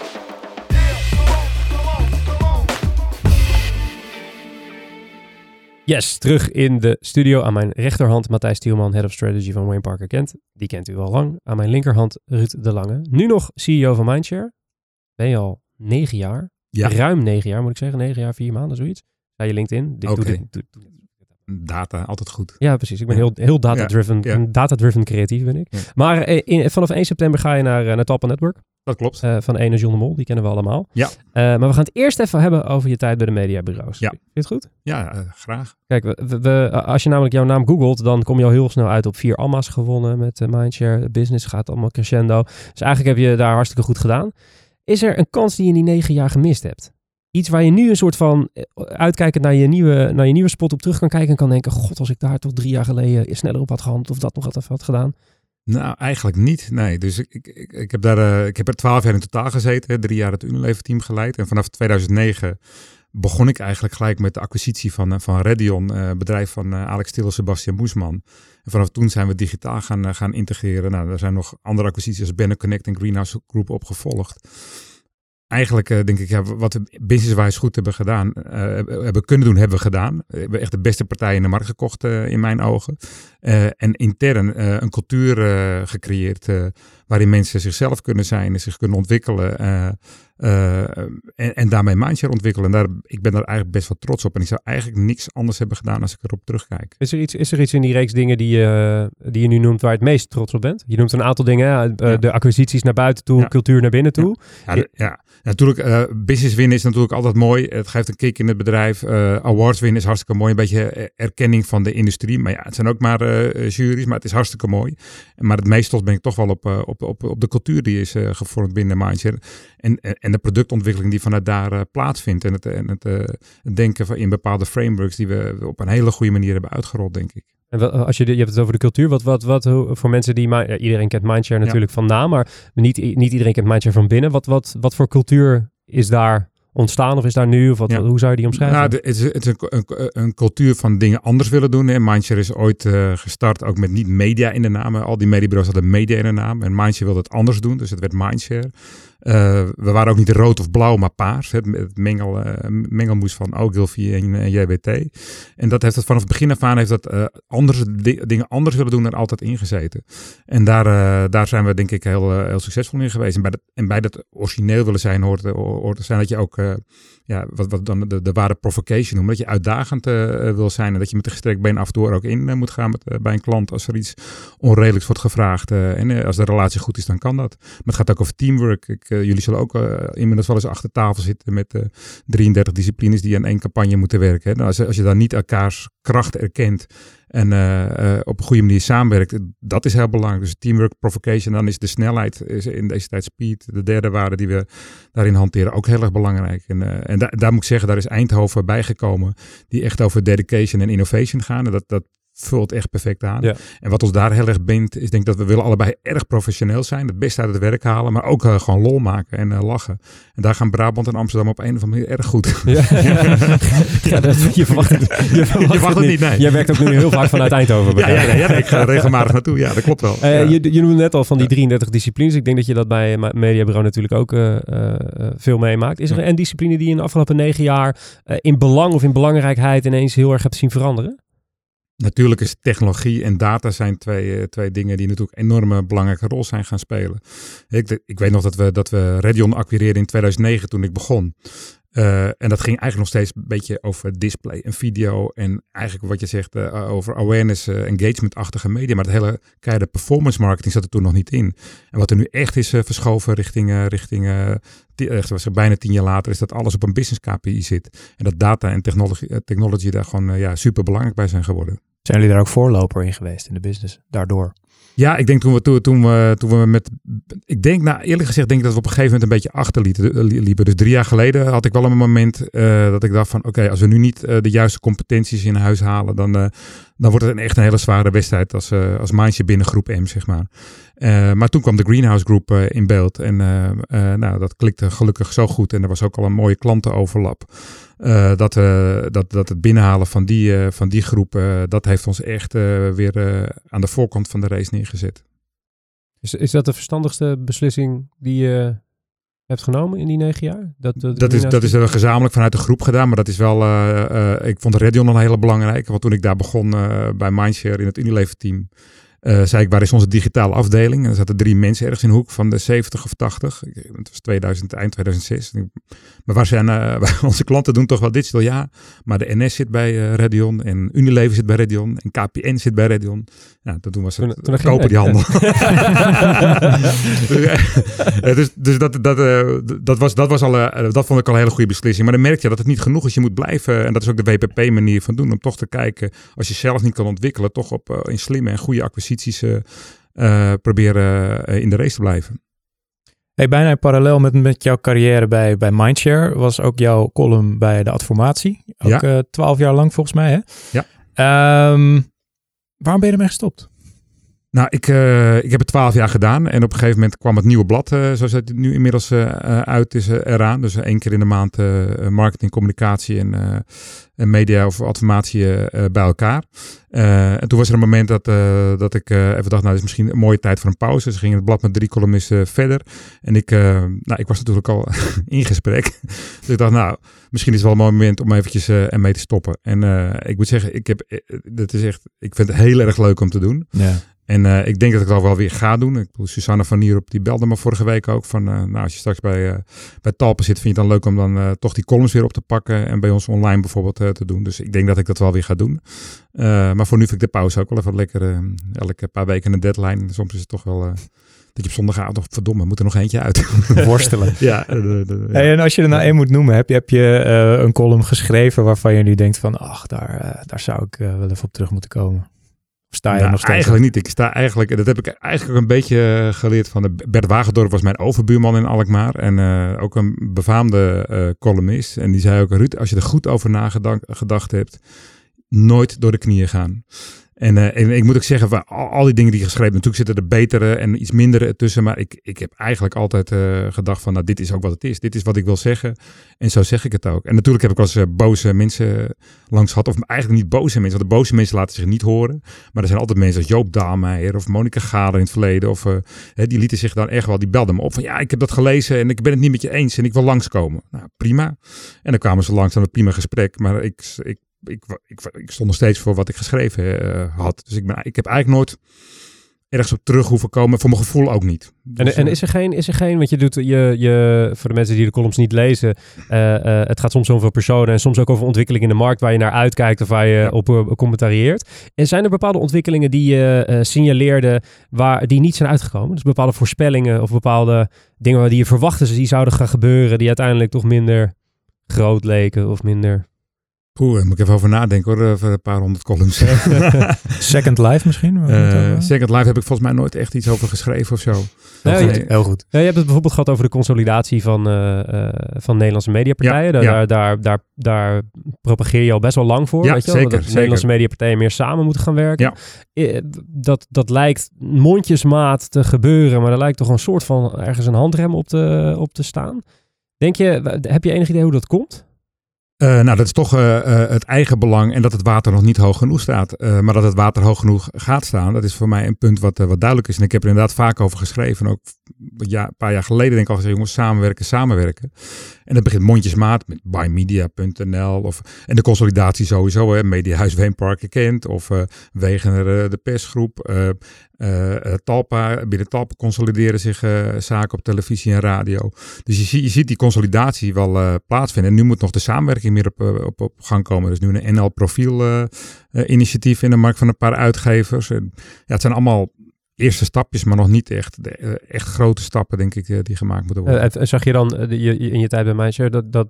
Yes, terug in de studio. Aan mijn rechterhand Matthijs Tielman, Head of Strategy van Wayne Parker Kent. Die kent u al lang. Aan mijn linkerhand Ruud de Lange. Nu nog CEO van Mindshare. Ben je al negen jaar. Ja. Ruim negen jaar moet ik zeggen. Negen jaar, vier maanden, zoiets. Bij je LinkedIn. Dit, Oké. doe dit- doe- doe- Data, altijd goed. ja, precies. Ik ben heel, heel data-driven. Ja, ja. creatief ben ik. Ja. Maar eh, in, vanaf 1 september ga je naar, eh, naar Talpa Network. Dat klopt. eh, van ene John de Mol. Die kennen we allemaal. Ja. Eh, maar we gaan het eerst even hebben over je tijd bij de mediabureaus. Ja. Vind je het goed? Ja, eh, graag. Kijk, we, we- als je namelijk jouw naam googelt, dan kom je al heel snel uit op vier Amma's gewonnen met Mindshare. Business gaat allemaal crescendo. Dus eigenlijk heb je daar hartstikke goed gedaan. Is er een kans die je in die negen jaar gemist hebt? Iets waar je nu een soort van, uitkijkend naar je nieuwe, naar je nieuwe spot op terug kan kijken en kan denken, god, als ik daar toch drie jaar geleden sneller op had gehandeld of dat nog had, had gedaan. Nou, eigenlijk niet. Nee, dus ik, ik, ik, heb daar, eh, ik heb er twaalf jaar in totaal gezeten. Drie jaar het Unilever team geleid. En vanaf 2009 begon ik eigenlijk gelijk met de acquisitie van, eh, van Redion, eh, bedrijf van Alex Till en Sebastian Moesman. En vanaf toen zijn we digitaal gaan, gaan integreren. Nou, er zijn nog andere acquisities als Banner Connect en Greenhouse Group opgevolgd. Eigenlijk eh, denk ik, ja, wat we businesswise goed hebben gedaan, eh, hebben kunnen doen, hebben we gedaan. We hebben echt de beste partijen in de markt gekocht eh, in mijn ogen. En intern een cultuur gecreëerd waarin mensen zichzelf kunnen zijn en zich kunnen ontwikkelen. Eh, en, en daarmee mindshare ontwikkelen. En daar, ik ben daar eigenlijk best wel trots op. En ik zou eigenlijk niks anders hebben gedaan als ik erop terugkijk. Is er iets, is er iets in die reeks dingen die je, die je nu noemt waar je het meest trots op bent? Je noemt een aantal dingen, hè? Eh, Ja. de acquisities naar buiten toe, Ja. cultuur naar binnen toe. Ja, de- ja. natuurlijk, business winnen is natuurlijk altijd mooi. Het geeft een kick in het bedrijf. Awards winnen is hartstikke mooi. Een beetje erkenning van de industrie. Maar ja, het zijn ook maar juries, maar het is hartstikke mooi. Maar het meest trots ben ik toch wel op, op, op, op de cultuur die is gevormd binnen Mindshare. En, en, en de productontwikkeling die vanuit daar eh, plaatsvindt. En het, en het, eh, het denken van in bepaalde frameworks die we op een hele goede manier hebben uitgerold, denk ik. En wat- als je, je hebt het over de cultuur. Wat, wat, wat voor mensen die... Ja, iedereen kent Mindshare Ja. natuurlijk van naam, maar niet, niet iedereen kent Mindshare van binnen. Wat, wat, wat voor cultuur is daar ontstaan of is daar nu? Of wat, Ja. hoe zou je die omschrijven? Nou, het is, het is een, een, een cultuur van dingen anders willen doen. Hè. Mindshare is ooit eh, gestart ook met niet media in de naam. Al die mediebureaus hadden media in de naam. En Mindshare wilde het anders doen, dus het werd Mindshare. Eh, we waren ook niet rood of blauw, maar paars. Het, mengel, eh, mengelmoes van Ogilvy en, en JWT. En dat heeft het vanaf het begin af aan heeft dat, eh, anders, di- dingen anders willen doen er altijd ingezeten. En daar, eh, daar zijn we denk ik heel, eh, heel succesvol in geweest. En bij, dat, en bij dat origineel willen zijn hoort, hoort zijn dat je ook... eh, ja, wat, wat dan de, de ware provocation noemen. Dat je uitdagend eh, wil zijn en dat je met een gestrekt been af en toe ook in eh, moet gaan met, eh, bij een klant als er iets onredelijks wordt gevraagd. eh, en eh, als de relatie goed is, dan kan dat. Maar het gaat ook over teamwork. Eh, jullie zullen ook eh, inmiddels wel eens achter tafel zitten met eh 33 disciplines die aan één campagne moeten werken. Hè. Nou, als, als je dan niet elkaars kracht erkent en eh, eh, op een goede manier samenwerkt, dat is heel belangrijk. Dus teamwork, provocation, dan is de snelheid is in deze tijd speed, de derde waarde die we daarin hanteren, ook heel erg belangrijk. En, eh, en daar, daar moet ik zeggen, daar is Eindhoven bijgekomen, die echt over dedication en innovation gaan. En dat, dat vult echt perfect aan. Ja. En wat ons daar heel erg bindt, is denk ik dat we willen allebei erg professioneel zijn, het beste uit het werk halen, maar ook eh, gewoon lol maken en eh, lachen. En daar gaan Brabant en Amsterdam op een of andere manier erg goed. Ja. Ja, dat, je verwacht, het- je verwacht, Je verwacht het niet, nee. Jij werkt ook nu heel vaak vanuit Eindhoven. Ja, ja, ja, nee, ik ga regelmatig naartoe. Ja, dat klopt wel. Eh, je, je noemde net al van die 33 disciplines. Ik denk dat je dat bij Mediabureau natuurlijk ook veel meemaakt. Is er een discipline die je in de afgelopen negen jaar in belang of in belangrijkheid ineens heel erg hebt zien veranderen? Natuurlijk is technologie en data zijn twee, twee dingen die natuurlijk een enorme belangrijke rol zijn gaan spelen. Ik, ik weet nog dat we, dat we Redion acquireerden in 2009 toen ik begon. Uh, en dat ging eigenlijk nog steeds een beetje over display en video. En eigenlijk wat je zegt uh, over awareness, uh, engagement-achtige media. Maar het hele keiharde performance marketing zat er toen nog niet in. En wat er nu echt is verschoven richting, richting echt, was er bijna tien jaar later, is dat alles op een business KPI zit. En dat data en technology, technology daar gewoon ja, super belangrijk bij zijn geworden. Zijn jullie daar ook voorloper in geweest in de business, daardoor? Ja, ik denk toen we, toen, toen, we, toen we met. Ik denk, nou eerlijk gezegd, denk ik dat we op een gegeven moment een beetje achterliepen. Dus drie jaar geleden had ik wel een moment uh, dat ik dacht van oké, als we nu niet uh, de juiste competenties in huis halen, dan, dan wordt het een echt een hele zware wedstrijd als, als Mindje binnen groep M, zeg maar. maar toen kwam de Greenhouse Group in beeld. En nou, dat klikte gelukkig zo goed. En er was ook al een mooie klantenoverlap. Uh, dat, uh, dat, dat het binnenhalen van die, uh, van die groep, dat heeft ons echt weer aan de voorkant van de race neergezet. Is, is dat de verstandigste beslissing die je hebt genomen in die negen jaar? Dat, dat, dat is, dat is gezamenlijk vanuit de groep gedaan, maar dat is wel, ik vond Redion een hele belangrijke, want toen ik daar begon bij Mindshare in het Unilever team, uh, zei ik, waar is onze digitale afdeling? En er zaten drie mensen ergens in de hoek van de 70 of 80. Het was 2000, eind 2006. Maar waar zijn uh, onze klanten doen toch wel digital? Ja, maar de NS zit bij uh, Redion en Unilever zit bij Redion en KPN zit bij Redion. Ja, toen was het toen, kopen die handel. dus, dus dat, dat, dat, was, dat, was al, dat vond ik al een hele goede beslissing. Maar dan merk je dat het niet genoeg is. Je moet blijven, en dat is ook de WPP-manier van doen, om toch te kijken, als je zelf niet kan ontwikkelen, toch op in slimme en goede acquisitie uh, proberen eh, in de race te blijven. Hey, bijna in parallel met, met jouw carrière bij, bij Mindshare was ook jouw column bij de Adformatie. Ook twaalf jaar lang volgens mij, hè? Ja. Um, waarom ben je ermee gestopt? Nou, ik, uh, ik heb het twaalf jaar gedaan en op een gegeven moment kwam het nieuwe blad, uh, zoals het nu inmiddels uh, uit is, eraan. Dus één keer in de maand marketing, communicatie en, en media of informatie bij elkaar. en toen was er een moment dat, dat ik even dacht, nou, dit is misschien een mooie tijd voor een pauze. Dus ging het blad met drie columnisten verder. En ik, nou, ik was natuurlijk al in gesprek. dus ik dacht, nou, misschien is het wel een mooi moment om eventjes ermee te stoppen. En ik moet zeggen, ik, heb, dat is echt, ik vind het heel erg leuk om te doen. Ja. En uh, ik denk dat ik dat wel weer ga doen. Ik bedoel, Susanne van Nierop die belde me vorige week ook van, uh, nou als je straks bij, uh, bij Talpen zit, vind je het dan leuk om dan toch die columns weer op te pakken en bij ons online bijvoorbeeld te doen. Dus ik denk dat ik dat wel weer ga doen. maar voor nu vind ik de pauze ook wel even lekker, elke paar weken een deadline. Soms is het toch wel dat je op zondagavond nog verdomme, moet er nog eentje uit. Worstelen. ja, en als je er nou één moet noemen, heb je, heb je een column geschreven waarvan je nu denkt van, ach, daar, daar zou ik wel even op terug moeten komen? Sta je nou, nog steeds? Eigenlijk niet. Ik sta eigenlijk, dat heb ik eigenlijk een beetje eh, geleerd van de Bert Wagendorp was mijn overbuurman in Alkmaar en uh, ook een befaamde uh, columnist. En die zei ook, Ruud, als je er goed over nagedacht hebt, nooit door de knieën gaan. En, uh, en ik moet ook zeggen, van al, die dingen die geschreven natuurlijk zitten er betere en iets mindere tussen. Maar ik, ik heb eigenlijk altijd uh, gedacht van, nou, dit is ook wat het is. Dit is wat ik wil zeggen. En zo zeg ik het ook. En natuurlijk heb ik als uh, boze mensen langs gehad. Of eigenlijk niet boze mensen, want de boze mensen laten zich niet horen. Maar er zijn altijd mensen als Joop Daalmeijer of Monika Gader in het verleden. Of hè, die lieten zich dan echt wel, die belden me op van, ja, ik heb dat gelezen en ik ben het niet met je eens en ik wil langskomen. Nou, prima. En dan kwamen ze langs aan een prima gesprek. Maar ik, ik ik, ik, ik, stond nog steeds voor wat ik geschreven uh, had. Dus ik, ben, ik heb eigenlijk nooit ergens op terug hoeven komen. Voor mijn gevoel ook niet. Dus, en, en, is er geen, is er geen, want je doet je, je voor de mensen die de columns niet lezen, uh, uh, het gaat soms over personen en soms ook over ontwikkelingen in de markt waar je naar uitkijkt of waar je ja. op uh, commentarieert. En zijn er bepaalde ontwikkelingen die je signaleerde waar die niet zijn uitgekomen? Dus bepaalde voorspellingen of bepaalde dingen die je verwachtte die zouden gaan gebeuren, die uiteindelijk toch minder groot leken of minder Oeh, daar moet ik even over nadenken hoor, voor een paar honderd columns. Second Life misschien? Uh, Second Life heb ik volgens mij nooit echt iets over geschreven of zo. Nee, heel goed. Ja, je hebt het bijvoorbeeld gehad over de consolidatie van, uh, uh, van Nederlandse mediapartijen. Ja, daar, daar, daar, daar, propageer je al best wel lang voor. Ja, weet je zeker, Dat zeker. Nederlandse mediapartijen meer samen moeten gaan werken. Ja. Dat, dat lijkt mondjesmaat te gebeuren, maar er lijkt toch een soort van ergens een handrem op te, op te staan. Denk je, heb je enig idee hoe dat komt? Uh, nou, dat is toch uh, uh, het eigen belang en dat het water nog niet hoog genoeg staat. maar dat het water hoog genoeg gaat staan, dat is voor mij een punt wat, wat duidelijk is. En ik heb er inderdaad vaak over geschreven. Ook ja, een paar jaar geleden denk ik al gezegd, jongens, samenwerken, samenwerken. En dat begint mondjesmaat met buymedia.nl of en de consolidatie sowieso. Hè, Mediahuis Weenparken kent of uh, Wegener de persgroep. Uh, Talpa, binnen Talpa consolideren zich zaken op televisie en radio. Dus je, je ziet die consolidatie wel plaatsvinden. En nu moet nog de samenwerking meer op, op, gang komen. Dus nu een NL-profiel initiatief in de markt van een paar uitgevers. Ja, het zijn allemaal eerste stapjes, maar nog niet echt, echt grote stappen, denk ik, die gemaakt moeten worden. Uh, zag je dan in je tijd bij Mindshare dat, dat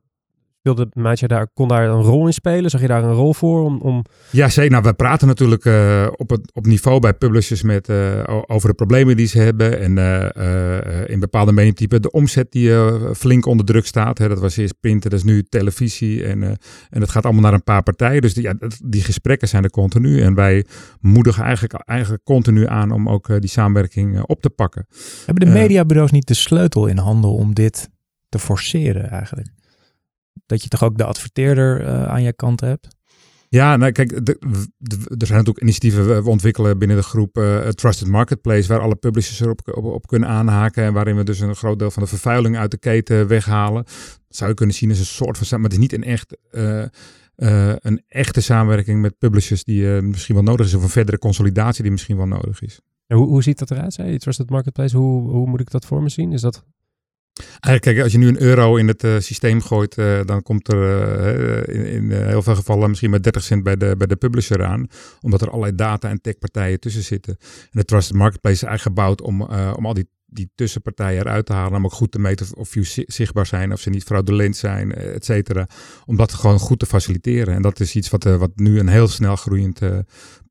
Wilde Maatje daar, kon daar een rol in spelen? Zag je daar een rol voor? Om, om... Ja, zeker. Nou, we praten natuurlijk uh, op, het, op niveau bij publishers met, uh, over de problemen die ze hebben. En uh, in bepaalde mediumtypen de omzet die flink onder druk staat. Hè. Dat was eerst printen, dat is nu televisie. En, en dat gaat allemaal naar een paar partijen. Dus die, ja, die gesprekken zijn er continu. En wij moedigen eigenlijk, eigenlijk continu aan om ook die samenwerking op te pakken. Hebben de mediabureaus niet de sleutel in handen om dit te forceren eigenlijk? Dat je toch ook de adverteerder uh, aan je kant hebt? Ja, nou kijk, er zijn natuurlijk initiatieven we ontwikkelen binnen de groep uh, Trusted Marketplace, waar alle publishers erop op, op, kunnen aanhaken en waarin we dus een groot deel van de vervuiling uit de keten weghalen. Dat zou je kunnen zien als een soort van, maar het is niet een echt... Uh, uh, een echte samenwerking met publishers die misschien wel nodig is, of een verdere consolidatie die misschien wel nodig is. En hoe, hoe ziet dat eruit, zei je, Trusted Marketplace? Hoe, hoe moet ik dat voor me zien? Is dat Eigenlijk, kijk, als je nu een euro in het uh, systeem gooit, uh, dan komt er uh, in, in heel veel gevallen misschien maar 30 cent bij de, bij de publisher aan. Omdat er allerlei data- en techpartijen tussen zitten. En de Trusted Marketplace is eigenlijk gebouwd om, om al die die tussenpartijen eruit te halen. Om ook goed te meten of views zichtbaar zijn, of ze niet fraudulent zijn, et cetera. Om dat gewoon goed te faciliteren. En dat is iets wat, wat nu een heel snel groeiend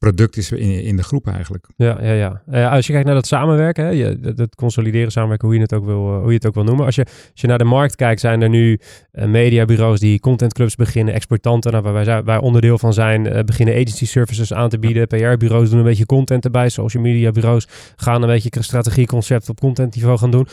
product is in, in de groep eigenlijk. Ja, ja, ja. Uh, als je kijkt naar dat samenwerken, hè, je, dat, consolideren samenwerken, hoe je het ook wil, uh, hoe je het ook wil noemen. Als je, als je naar de markt kijkt, zijn er nu uh, mediabureaus die contentclubs beginnen, exploitanten, nou, waar wij, wij onderdeel van zijn, beginnen agency services aan te bieden. PR-bureaus doen een beetje content erbij, social media bureaus gaan een beetje strategieconcept op contentniveau gaan doen.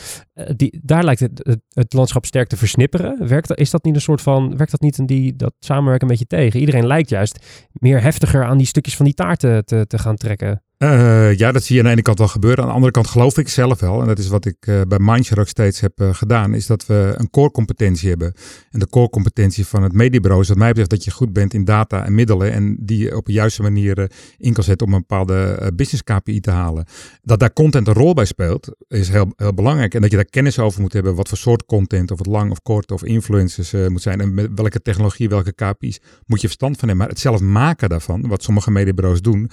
die, daar lijkt het, het, landschap sterk te versnipperen. Werkt, is dat niet een soort van, werkt dat niet in die, dat samenwerken een beetje tegen? Iedereen lijkt juist meer heftiger aan die stukjes van die taart te, te, te gaan trekken? Uh, ja, dat zie je aan de ene kant wel gebeuren. Aan de andere kant geloof ik zelf wel, en dat is wat ik uh, bij Mindshare ook steeds heb uh, gedaan, is dat we een core competentie hebben. En de core competentie van het mediebureau is wat mij betreft dat je goed bent in data en middelen en die op de juiste manier in kan zetten om een bepaalde business KPI te halen. Dat daar content een rol bij speelt, is heel, heel belangrijk. En dat je daar kennis over moet hebben, wat voor soort content, of het lang of kort of influencers moet zijn. En met welke technologie, welke KPI's moet je verstand van hebben. Maar het zelf maken daarvan, wat sommige mediebureaus doen,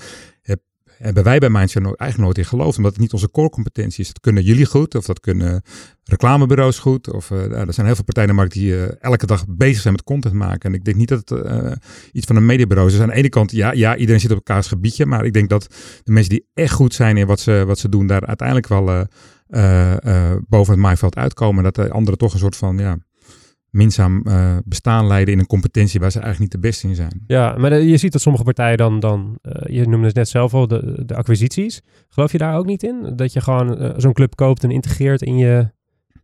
hebben wij bij Mindshare eigenlijk nooit in geloofd, omdat het niet onze core competentie is. Dat kunnen jullie goed, of dat kunnen reclamebureaus goed. Of uh, er zijn heel veel partijen in de markt die uh, elke dag bezig zijn met content maken. En ik denk niet dat het uh, iets van een mediabureau is. Dus aan de ene kant, ja, ja, iedereen zit op elkaars gebiedje. Maar ik denk dat de mensen die echt goed zijn in wat ze, wat ze doen, daar uiteindelijk wel boven het maaiveld uitkomen. Dat de anderen toch een soort van, ja, minzaam uh, bestaan leiden in een competentie waar ze eigenlijk niet de beste in zijn. Ja, maar je ziet dat sommige partijen dan, dan uh, je noemde het net zelf al, de, de acquisities. Geloof je daar ook niet in? Dat je gewoon uh, zo'n club koopt en integreert in je,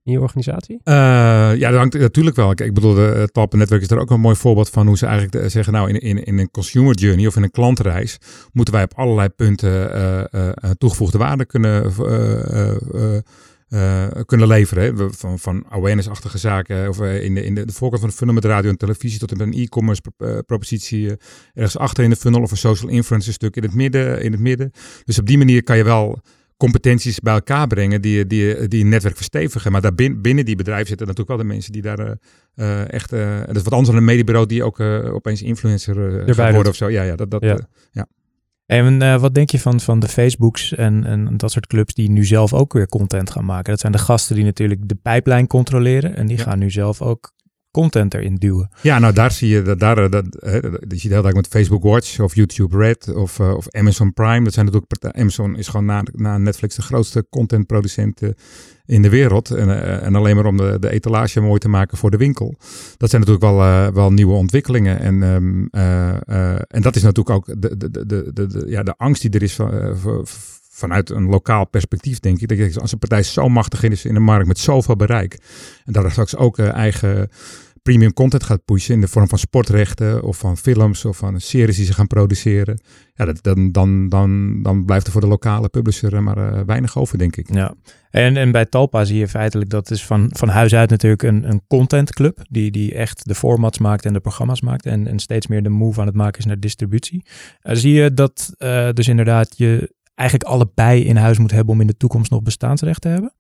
in je organisatie? ja, dat hangt natuurlijk wel. Ik bedoel, het Talpen-netwerk is er ook een mooi voorbeeld van hoe ze eigenlijk de, zeggen, nou, in, in, in een consumer journey of in een klantreis moeten wij op allerlei punten toegevoegde waarde kunnen uh, kunnen leveren. Hè? Van, van awareness-achtige zaken, of uh, in, de, in de, de voorkant van de funnel met radio en televisie, tot een e-commerce uh, propositie ergens achter in de funnel, of een social influencer stuk in het midden. In het midden. Dus op die manier kan je wel competenties bij elkaar brengen die, die, die een netwerk verstevigen. Maar daar binnen, binnen die bedrijven zitten natuurlijk wel de mensen die daar echt... dat is wat anders dan een mediebureau die ook opeens influencer gaat worden of zo. Ja, ja, dat, dat, ja. ja. En uh, wat denk je van, van de Facebooks en, en dat soort clubs die nu zelf ook weer content gaan maken? Dat zijn de gasten die natuurlijk de pijplijn controleren en die gaan nu zelf ook content erin duwen. Ja, nou daar zie je, dat, daar, dat, dat, je ziet heel erg met Facebook Watch of YouTube Red of, uh, of Amazon Prime. Dat zijn natuurlijk, Amazon is gewoon na, na Netflix de grootste contentproducent uh, in de wereld. En, en alleen maar om de, de etalage mooi te maken voor de winkel. Dat zijn natuurlijk wel, wel nieuwe ontwikkelingen. En, um, en dat is natuurlijk ook de, de, de, de, de, ja, de angst die er is van, vanuit een lokaal perspectief denk ik. Dat als een partij zo machtig is in de markt met zoveel bereik. En daar straks ook eigen premium content gaat pushen in de vorm van sportrechten of van films of van series die ze gaan produceren, ja, dat, dan, dan, dan, dan blijft er voor de lokale publisher maar uh, weinig over, denk ik. Ja, en, en bij Talpa zie je feitelijk dat is van, van huis uit natuurlijk een, een contentclub die, die echt de formats maakt en de programma's maakt en, en steeds meer de move aan het maken is naar distributie. Zie je dat dus inderdaad je eigenlijk allebei in huis moet hebben om in de toekomst nog bestaansrecht te hebben?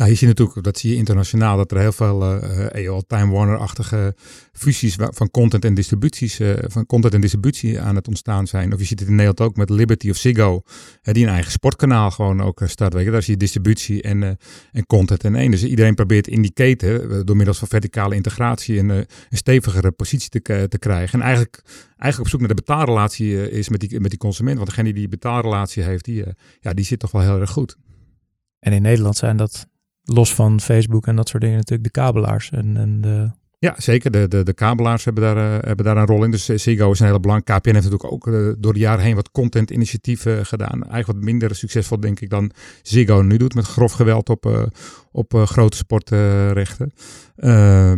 Nou, je ziet natuurlijk, dat zie je internationaal, dat er heel veel uh, Time Warner-achtige fusies van content en distributies, uh, van content en distributie aan het ontstaan zijn. Of je ziet het in Nederland ook met Liberty of Ziggo, uh, die een eigen sportkanaal gewoon ook start. Daar zie je distributie en, en content in één. Dus iedereen probeert in die keten, door middels van verticale integratie, een, een stevigere positie te, te krijgen. En eigenlijk, eigenlijk op zoek naar de betaalrelatie is met die, met die consument. Want degene die die betaalrelatie heeft, die, ja, die zit toch wel heel erg goed. En in Nederland zijn dat los van Facebook en dat soort dingen natuurlijk de kabelaars en, en de... Ja, zeker. De, de, de kabelaars hebben daar, uh, hebben daar een rol in. Dus uh, Ziggo is een hele belangrijke. KPN heeft natuurlijk ook uh, door de jaren heen wat content-initiatieven gedaan. Eigenlijk wat minder succesvol, denk ik, dan Ziggo nu doet. Met grof geweld op, op grote sportrechten.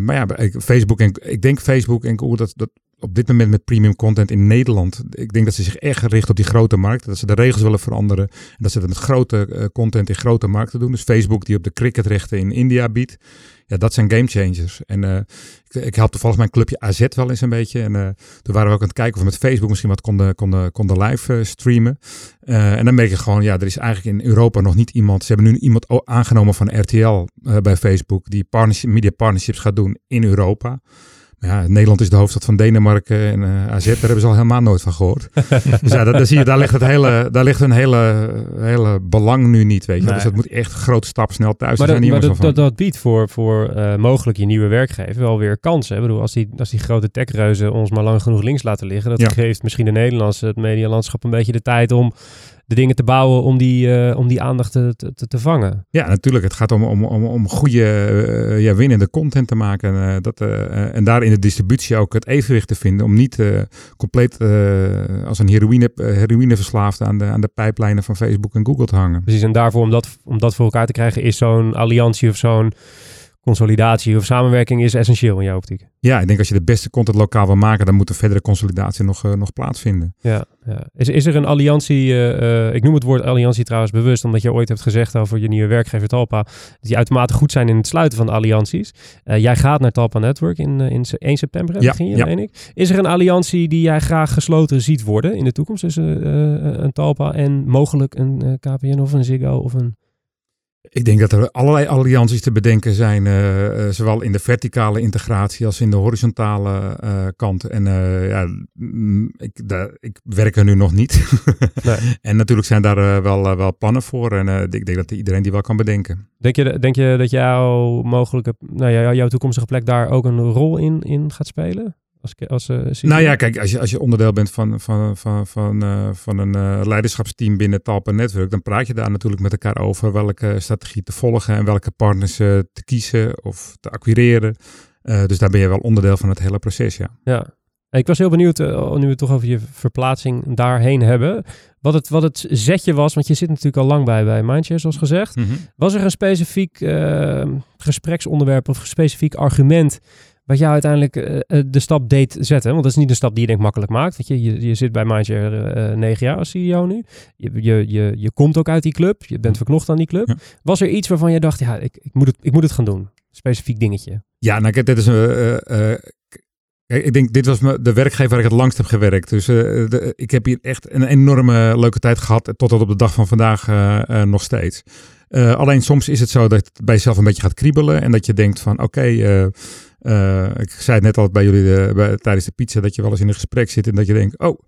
maar ja, Facebook en ik denk Facebook en Google dat, dat op dit moment met premium content in Nederland. Ik denk dat ze zich echt richten op die grote markt. Dat ze de regels willen veranderen. En dat ze dat met grote uh, content in grote markten doen. Dus Facebook die op de cricketrechten in India biedt. Ja, dat zijn game changers. En uh, ik, ik help toevallig mijn clubje AZ wel eens een beetje. En uh, toen waren we ook aan het kijken of we met Facebook misschien wat konden, konden, konden live streamen. en dan merk je gewoon, ja, er is eigenlijk in Europa nog niet iemand. Ze hebben nu iemand aangenomen van RTL bij Facebook. Die media partnerships gaat doen in Europa. Ja, Nederland is de hoofdstad van Denemarken en uh, AZ, daar hebben ze al helemaal nooit van gehoord. dus ja, daar, zie je, daar ligt, het hele, daar ligt een hele, hele belang nu niet, weet je. Nee. Dus dat moet echt grote stap snel thuis maar zijn. Dat, maar dat, dat, dat, biedt voor, voor uh, mogelijk je nieuwe werkgever wel weer kansen. Ik bedoel, als die, als die grote techreuzen ons maar lang genoeg links laten liggen, dat ja. geeft misschien de Nederlandse, het medialandschap een beetje de tijd om de dingen te bouwen om die, uh, om die aandacht te, te, te, vangen. Ja, natuurlijk. Het gaat om, om, om, om goede, uh, ja, winnende content te maken. Uh, dat, en daar in de distributie ook het evenwicht te vinden. Om niet compleet als een heroïne, heroïneverslaafde aan de, aan de pijplijnen van Facebook en Google te hangen. Precies, en daarvoor om dat, om dat voor elkaar te krijgen is zo'n alliantie of zo'n consolidatie of samenwerking is essentieel in jouw optiek. Ja, ik denk als je de beste content lokaal wil maken, dan moet de verdere consolidatie nog, uh, nog plaatsvinden. Ja, ja. Is, is er een alliantie, uh, uh, ik noem het woord alliantie trouwens bewust, omdat je ooit hebt gezegd over je nieuwe werkgever Talpa, die uitermate goed zijn in het sluiten van allianties. jij gaat naar Talpa Network in, in 1 september, ja, je, ja. ik. Is er een alliantie die jij graag gesloten ziet worden in de toekomst tussen een Talpa en mogelijk een KPN of een Ziggo of een... Ik denk dat er allerlei allianties te bedenken zijn, uh, uh, zowel in de verticale integratie als in de horizontale uh, kant. En ja, ik, daar, ik werk er nu nog niet. nee. En natuurlijk zijn daar wel, wel plannen voor. En ik denk dat iedereen die wel kan bedenken. Denk je, denk je dat jouw mogelijke, nou ja, jouw toekomstige plek daar ook een rol in, in gaat spelen? Als, als, uh, nou ja, kijk, als je, als je onderdeel bent van, van, van, van, uh, van een uh, leiderschapsteam binnen Talpa Network, dan praat je daar natuurlijk met elkaar over welke strategie te volgen en welke partners te kiezen of te acquireren. dus daar ben je wel onderdeel van het hele proces, ja. Ja. Ik was heel benieuwd, nu we het toch over je verplaatsing daarheen hebben, wat het, wat het zetje was, want je zit natuurlijk al lang bij, bij Mindshare, zoals gezegd. Mm -hmm. Was er een specifiek gespreksonderwerp of een specifiek argument wat jou uiteindelijk uh, de stap deed zetten. Want dat is niet een stap die je denk makkelijk maakt. Want je, je, je zit bij Mindshare uh, negen jaar als CEO nu. Je, je, je, je komt ook uit die club. Je bent verknocht aan die club. Ja. Was er iets waarvan je dacht, ja, ik, ik, moet het, ik moet het gaan doen? Specifiek dingetje. Ja, nou kijk, dit is een... ik denk, dit was me, de werkgever waar ik het langst heb gewerkt. Dus de, ik heb hier echt een enorme leuke tijd gehad. Tot op de dag van vandaag nog steeds. alleen soms is het zo dat het bij jezelf een beetje gaat kriebelen. En dat je denkt van, oké... Okay, uh, ik zei het net al bij jullie de, bij, tijdens de pizza dat je wel eens in een gesprek zit en dat je denkt, oh,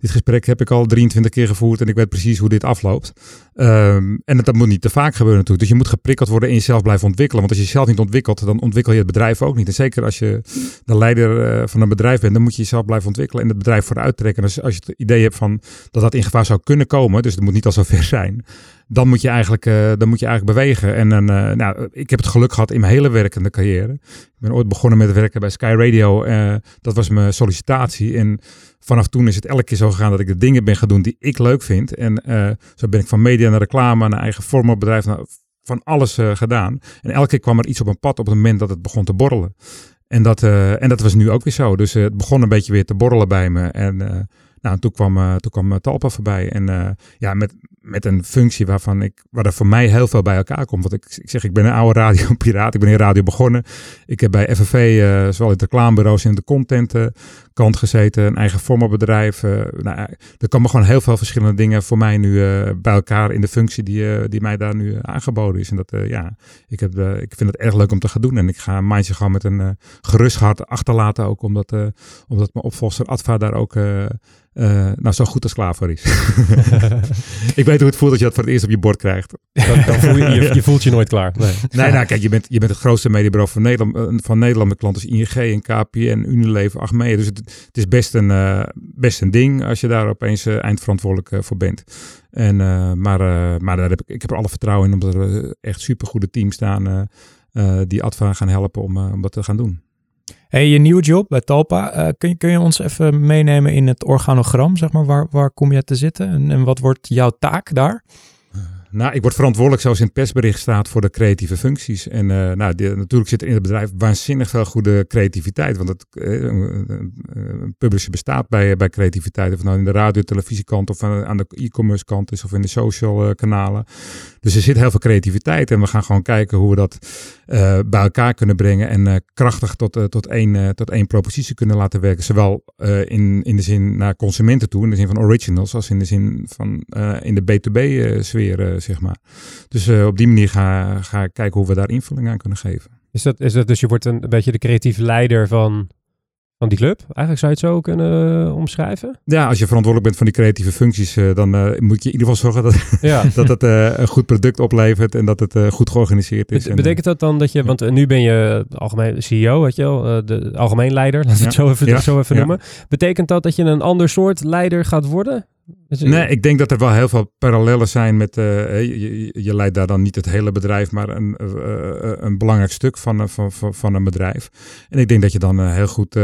dit gesprek heb ik al 23 keer gevoerd en ik weet precies hoe dit afloopt. Um, en dat, moet niet te vaak gebeuren natuurlijk. Dus je moet geprikkeld worden en jezelf blijven ontwikkelen. Want als je jezelf niet ontwikkelt, dan ontwikkel je het bedrijf ook niet. En zeker als je de leider uh, van een bedrijf bent, dan moet je jezelf blijven ontwikkelen en het bedrijf vooruit trekken. Dus als je het idee hebt van dat dat in gevaar zou kunnen komen, dus het moet niet al zo ver zijn, dan moet je eigenlijk, uh, dan moet je eigenlijk bewegen. En uh, nou, ik heb het geluk gehad in mijn hele werkende carrière. Ik ben ooit begonnen met werken bij Sky Radio. Dat was mijn sollicitatie. En vanaf toen is het elke keer zo gegaan dat ik de dingen ben gaan doen die ik leuk vind. En zo ben ik van media naar reclame, naar eigen formatbedrijf, naar van alles gedaan. En elke keer kwam er iets op een pad op het moment dat het begon te borrelen. En dat, en dat was nu ook weer zo. Dus het begon een beetje weer te borrelen bij me. En nou, toen kwam, toen kwam Talpa voorbij. En ja, met, met een functie waarvan ik, waar er voor mij heel veel bij elkaar komt. Want ik, ik zeg, ik ben een oude radiopiraat. Ik ben in radio begonnen. Ik heb bij FNV, uh, zowel in het reclamebureaus en de content kant gezeten. Een eigen formatbedrijf. Uh, nou, er komen gewoon heel veel verschillende dingen voor mij nu bij elkaar in de functie die, die mij daar nu aangeboden is. En dat, ja, ik, heb, ik vind het erg leuk om te gaan doen. En ik ga mindje gewoon met een gerust hart achterlaten ook. Omdat, omdat mijn opvolger Adva daar ook uh, nou, zo goed als klaar voor is. ik weet hoe het voelt dat je dat voor het eerst op je bord krijgt. Dan, dan voel je, je, je, voelt je nooit klaar. Nee, nee nou kijk, je bent, je bent het grootste mediabureau van Nederland, eh, van Nederland met klanten ING en KPN, Unilever, Achmea. Dus het, het, is best een, uh, best een ding als je daar opeens uh, eindverantwoordelijk voor bent. En, maar maar daar heb ik, ik heb er alle vertrouwen in, omdat er echt supergoede teams staan die Adva gaan helpen om, om dat te gaan doen. Hey, je nieuwe job bij Talpa, kun, je, kun je ons even meenemen in het organogram, zeg maar, waar, waar kom je te zitten en, en wat wordt jouw taak daar? Nou, ik word verantwoordelijk, zoals in het persbericht staat, voor de creatieve functies. En uh, nou, natuurlijk zit er in het bedrijf waanzinnig veel goede creativiteit. Want het, uh, een publisher bestaat bij, bij creativiteit. Of nou in de radio- televisiekant of aan de e-commerce kant is of in de social kanalen. Dus er zit heel veel creativiteit. En we gaan gewoon kijken hoe we dat uh, bij elkaar kunnen brengen. En krachtig tot, tot, één, tot één propositie kunnen laten werken. Zowel in, in de zin naar consumenten toe, in de zin van originals, als in de zin van in de B2B-sfeer zeg maar. Dus op die manier ga, ga kijken hoe we daar invulling aan kunnen geven. Is dat, is dat dus je wordt een, een beetje de creatieve leider van, van die club? Eigenlijk zou je het zo kunnen uh, omschrijven? Ja, als je verantwoordelijk bent voor die creatieve functies, uh, dan uh, moet je in ieder geval zorgen dat, ja. dat het een goed product oplevert en dat het goed georganiseerd is. Betekent dat dan dat je, want nu ben je algemeen CEO, weet je wel, de algemeen leider, laten we het zo even, zo even noemen. Betekent dat dat je een ander soort leider gaat worden? Nee, ik denk dat er wel heel veel parallellen zijn met. Uh, je, je, leidt daar dan niet het hele bedrijf, maar een, uh, een belangrijk stuk van, van, van, een bedrijf. En ik denk dat je dan heel goed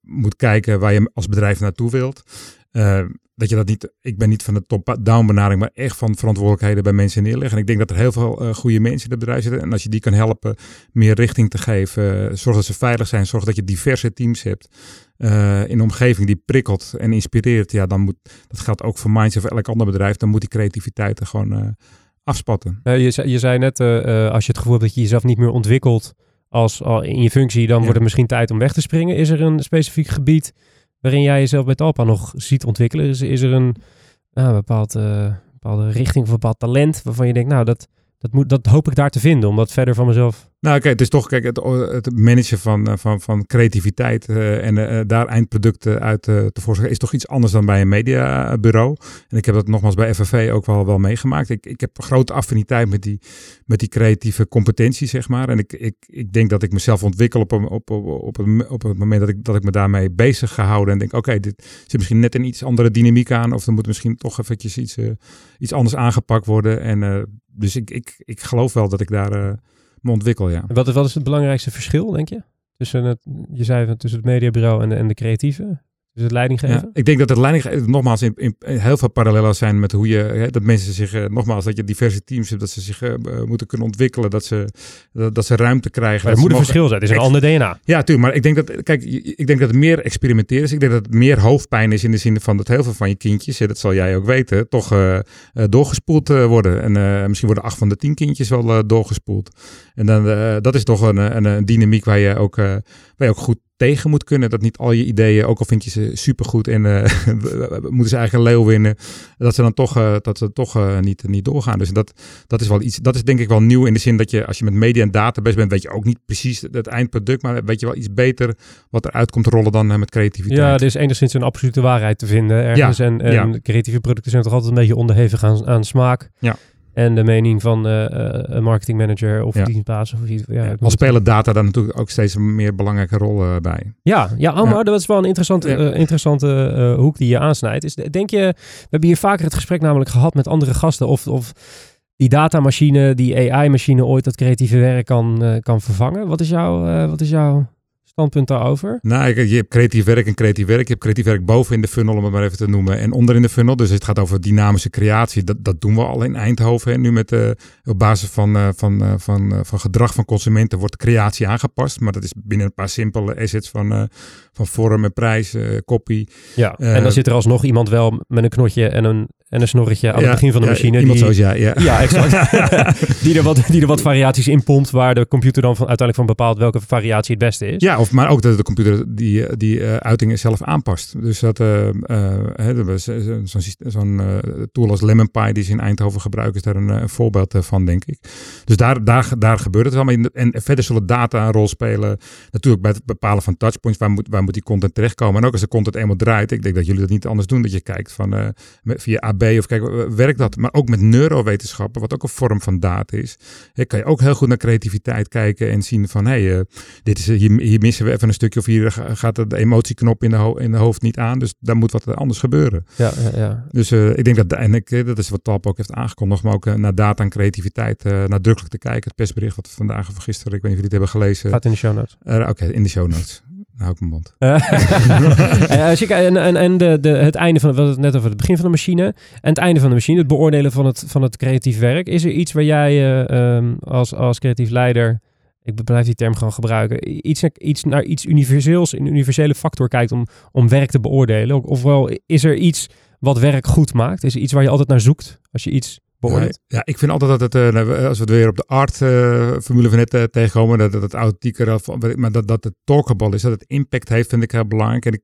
moet kijken waar je als bedrijf naartoe wilt. Dat je dat niet, ik ben niet van de top-down benadering, maar echt van verantwoordelijkheden bij mensen neerleggen. En ik denk dat er heel veel goede mensen in het bedrijf zitten. En als je die kan helpen meer richting te geven, zorg dat ze veilig zijn, zorg dat je diverse teams hebt uh, in een omgeving die prikkelt en inspireert, ja, dan moet, dat geldt ook voor Minds of elk ander bedrijf, dan moet die creativiteit er gewoon uh, afspatten. Uh, je, zei, je zei net, als je het gevoel hebt dat je jezelf niet meer ontwikkelt als, in je functie, dan wordt het misschien tijd om weg te springen. Is er een specifiek gebied waarin jij jezelf bij Talpa nog ziet ontwikkelen? Is, er een nou, bepaald, bepaalde richting of bepaald talent waarvan je denkt, nou, dat, dat, moet, dat hoop ik daar te vinden, om dat verder van mezelf nou, kijk, het is toch kijk, het, managen van, eh, van, van creativiteit uh, en uh, daar eindproducten uit te voorzien is toch iets anders dan bij een mediabureau. En ik heb dat nogmaals bij FNV ook wel, wel meegemaakt. Ik, ik heb grote affiniteit met die, met die creatieve competentie, zeg maar. En ik, ik, ik denk dat ik mezelf ontwikkel op, op, op, op, het, op het moment dat ik, dat ik me daarmee bezig gehouden en denk, oké, dit zit misschien net een iets andere dynamiek aan. Of er moet misschien toch eventjes iets, iets anders aangepakt worden. En dus ik, ik, ik geloof wel dat ik daar ontwikkel, ja. Wat, wat is het belangrijkste verschil, denk je? Tussen het, je zei tussen het mediabureau en de, en de creatieve? Dus het leidinggeven? Ja, ik denk dat het leidinggeven nogmaals in, in, heel veel parallellen zijn met hoe je, hè, dat mensen zich, uh, nogmaals, dat je diverse teams hebt, dat ze zich uh, moeten kunnen ontwikkelen, dat ze, dat, dat ze ruimte krijgen. Maar er moet een verschil zijn, het is een ander DNA. Ja, tuurlijk, maar ik denk dat, kijk, ik denk dat het meer experimenteren is. Ik denk dat het meer hoofdpijn is in de zin van dat heel veel van je kindjes, dat zal jij ook weten, toch uh, doorgespoeld worden. En misschien worden acht van de tien kindjes wel doorgespoeld. En dan, dat is toch een, een, een, dynamiek waar je ook, waar je ook goed tegen moet kunnen. Dat niet al je ideeën, ook al vind je ze supergoed en uh, moeten ze eigenlijk een leeuw winnen, dat ze dan toch, uh, dat ze toch uh, niet, niet doorgaan. Dus dat, dat is wel iets, dat is denk ik wel nieuw in de zin dat je als je met media en data bezig bent, weet je ook niet precies het eindproduct, maar weet je wel iets beter wat eruit komt rollen dan met creativiteit. Ja, er is enigszins een absolute waarheid te vinden ergens. Ja, en, en creatieve producten zijn toch altijd een beetje onderhevig aan, aan smaak. Ja en de mening van uh, een marketingmanager of ja. dienstbaas. Of iets. Ja, Al spelen data daar natuurlijk ook steeds een meer belangrijke rol uh, bij. Ja, ja, oh, maar dat is wel een interessante, uh, interessante hoek die je aansnijdt. Is, denk je, we hebben hier vaker het gesprek namelijk gehad met andere gasten of, of die datamachine, die AI-machine ooit dat creatieve werk kan, kan vervangen. Wat is, jouw wat is jouw standpunt daarover? Nou, je hebt creatief werk en creatief werk. Je hebt creatief werk boven in de funnel, om het maar even te noemen, en onder in de funnel. Dus het gaat over dynamische creatie. Dat, dat doen we al in Eindhoven. En nu met uh, op basis van, uh, van, uh, van, van gedrag van consumenten wordt creatie aangepast. Maar dat is binnen een paar simpele assets van, van vorm en prijs, copy. Ja, en dan zit er alsnog iemand wel met een knotje en een en een snorretje aan het begin van de machine. Iemand die, ja. Ja, ja exact. die, er wat, die er wat variaties in pompt, waar de computer dan van, uiteindelijk van bepaalt welke variatie het beste is. Ja, maar ook dat de computer die, die uh, uitingen zelf aanpast. Dus dat uh, uh, zo'n zo tool als LemonPie die ze in Eindhoven gebruiken, is daar een, voorbeeld van, denk ik. Dus daar, daar, daar gebeurt het wel. Maar en verder zullen data een rol spelen. Natuurlijk bij het bepalen van touchpoints, waar moet, waar moet die content terechtkomen. En ook als de content eenmaal draait, ik denk dat jullie dat niet anders doen, dat je kijkt van via AB of kijk, werkt dat? Maar ook met neurowetenschappen, wat ook een vorm van data is, kan je ook heel goed naar creativiteit kijken en zien van, hé, hey, dit is, hier, hier, missen we even een stukje of hier gaat de emotieknop in de, ho in de hoofd niet aan, dus daar moet wat anders gebeuren. Ja, ja, ja. Dus uh, ik denk dat, en ik, dat is wat Talp ook heeft aangekondigd, maar ook uh, naar data en creativiteit nadrukkelijk te kijken. Het persbericht wat vandaag of gisteren, ik weet niet of jullie het hebben gelezen. Gaat in de show notes. Oké, in de show notes. Nou, ik mijn mond. en en, en de, de, het einde van, we het net over het begin van de machine. En het einde van de machine, het beoordelen van het, van het creatief werk. Is er iets waar jij uh, als, als creatief leider, ik blijf die term gewoon gebruiken, iets, iets naar iets universeels, een universele factor kijkt om, om werk te beoordelen? Ofwel, is er iets wat werk goed maakt? Is er iets waar je altijd naar zoekt als je iets ja, ik vind altijd dat het, uh, als we het weer op de art-formule uh, van net uh, tegenkomen, dat, dat het authentieker, maar dat, dat het talkable is, dat het impact heeft, vind ik heel belangrijk. En ik,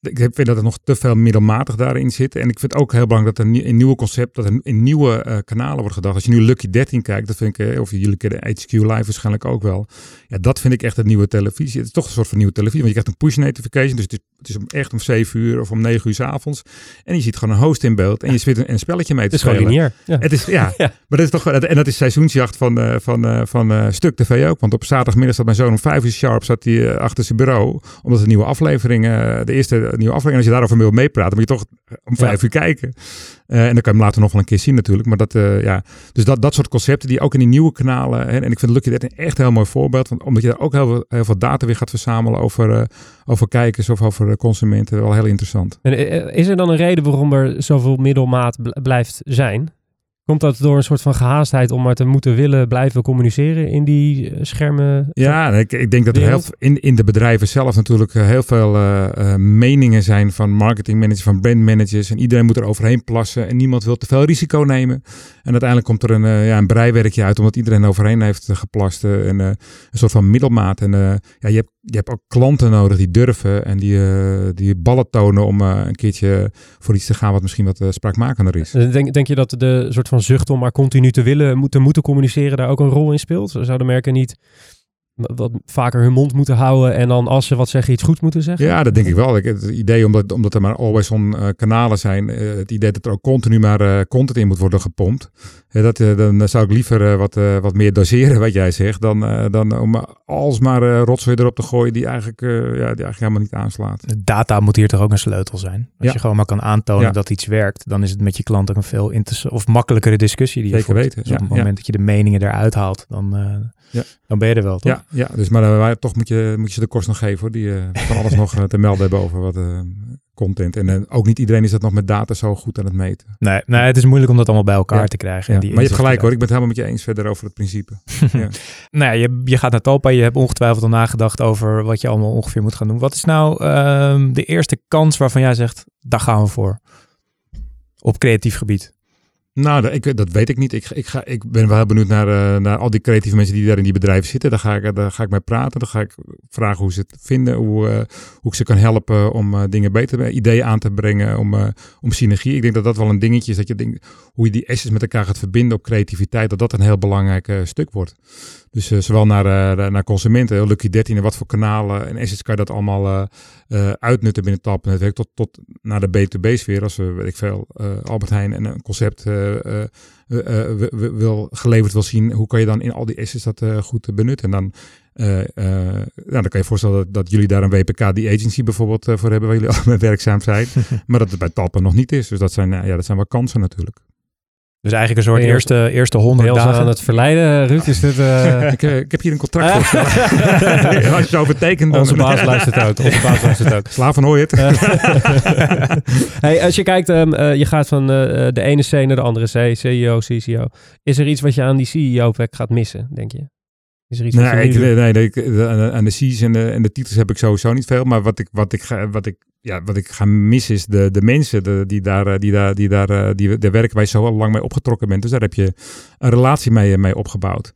ik vind dat er nog te veel middelmatig daarin zit. En ik vind het ook heel belangrijk dat er een nieuwe concept, dat er in nieuwe uh, kanalen wordt gedacht. Als je nu Lucky 13 kijkt, dat vind ik, of jullie kennen HQ Live waarschijnlijk ook wel. Ja, dat vind ik echt het nieuwe televisie. Het is toch een soort van nieuwe televisie, want je krijgt een push notification. Dus het is, het is om echt om 7 uur of om 9 uur s avonds. En je ziet gewoon een host in beeld en je zit een, een spelletje mee te. Het is gewoon Ja. Het is, ja, ja, maar dat is toch, en dat is seizoensjacht van, uh, van, uh, van Stuk TV ook. Want op zaterdagmiddag zat mijn zoon om 5 uur sharp zat hij achter zijn bureau. Omdat de nieuwe aflevering, de eerste nieuwe aflevering, als je daarover wil meepraten, moet je toch om vijf uur kijken. Uh, en dan kan je hem later nog wel een keer zien natuurlijk. Maar dat, uh, ja, dus dat, dat soort concepten die ook in die nieuwe kanalen. Hè, en ik vind Lucky dat echt een heel mooi voorbeeld. Want omdat je daar ook heel veel, heel veel data weer gaat verzamelen over, uh, over kijkers of over consumenten. Wel heel interessant. En is er dan een reden waarom er zoveel middelmaat blijft zijn? Komt dat door een soort van gehaastheid om maar te moeten willen blijven communiceren in die schermen? Ja, ik, ik denk dat er heel, in, in de bedrijven zelf natuurlijk heel veel uh, uh, meningen zijn van marketingmanagers, van brandmanagers. En iedereen moet er overheen plassen en niemand wil te veel risico nemen. En uiteindelijk komt er een, uh, ja, een breiwerkje uit omdat iedereen overheen heeft geplast. en een soort van middelmaat. En ja, je hebt je hebt ook klanten nodig die durven en die, die ballen tonen om een keertje voor iets te gaan wat misschien wat spraakmakender is. Denk, denk je dat de soort van zucht om maar continu te willen, moeten, moeten communiceren daar ook een rol in speelt? Zouden merken niet wat vaker hun mond moeten houden en dan als ze wat zeggen iets goed moeten zeggen? Ja, dat denk ik wel. Het idee omdat, omdat er maar always on uh, kanalen zijn, uh, het idee dat er ook continu maar uh, content in moet worden gepompt. dat, dan zou ik liever wat, wat meer doseren wat jij zegt, dan, dan om alsmaar uh, rotzooi erop te gooien die eigenlijk, ja, die eigenlijk helemaal niet aanslaat. Data moet hier toch ook een sleutel zijn. Als ja. je gewoon maar kan aantonen ja. dat iets werkt, dan is het met je klant ook een veel of makkelijkere discussie die je Zeker weten. Dus op het moment dat je de meningen eruit haalt, dan ja. Dan ben je er wel, toch? Ja, dus maar uh, toch moet je, moet je ze de kost nog geven hoor. Die uh, van alles nog uh, te melden hebben over wat content. En ook niet iedereen is dat nog met data zo goed aan het meten. Nee, nee het is moeilijk om dat allemaal bij elkaar ja. te krijgen. Ja. Die maar je hebt gelijk hoor, ik ben het helemaal met je eens verder over het principe. ja. nou je, je gaat naar Talpa, je hebt ongetwijfeld al nagedacht over wat je allemaal ongeveer moet gaan doen. Wat is nou ehm, de eerste kans waarvan jij zegt, daar gaan we voor? Op creatief gebied. Nou, ik, dat weet ik niet. Ik, ik, ga, ik ben wel benieuwd naar, uh, naar al die creatieve mensen die daar in die bedrijven zitten. Daar ga ik, daar ga ik mee praten. Dan ga ik vragen hoe ze het vinden. Hoe, uh, hoe ik ze kan helpen om uh, dingen beter, ideeën aan te brengen. Om, om synergie. Ik denk dat dat wel een dingetje is. Dat je denkt, hoe je die assets met elkaar gaat verbinden op creativiteit. Dat dat een heel belangrijk stuk wordt. Dus uh, zowel naar, uh, naar consumenten, Lucky 13 en wat voor kanalen en assets kan je dat allemaal uh, uitnutten binnen het netwerk tot, tot naar de B2B-sfeer. Als we, weet ik veel, Albert Heijn en een concept wil, geleverd wil zien, hoe kan je dan in al die assets dat goed benutten? En dan, nou, dan kan je voorstellen dat, dat, jullie daar een WPK, die agency bijvoorbeeld, voor hebben, waar jullie allemaal werkzaam zijn. maar dat het bij Talpa nog niet is. Dus dat zijn, ja, dat zijn wel kansen natuurlijk. Dus eigenlijk een soort eerste, eerste Ben je 100 ons dagen. aan het verleiden, Ruud? Is dit... eh, ik, eh, ik heb hier een contract voor. staan. Als je zo betekent, dan... Onze baas luistert uit. Onze baas luistert uit. Slaaf van Hooyert. hey, als je kijkt, ehm, eh, je gaat van eh, de ene C naar de andere C, CEO, CCO. Is er iets wat je aan die CEO-plek gaat missen, denk je? Is er iets wat Nee, ik, nee, nee, ik- de- aan de C's en de, en de titels heb ik sowieso niet veel. Maar wat ik, wat ik, ga, wat ik, ja, wat ik ga missen is de, de mensen de, die, daar, eh, die, daar, die, daar, eh, die daar werken waar je zo lang mee opgetrokken bent. Dus daar heb je een relatie mee, mee opgebouwd.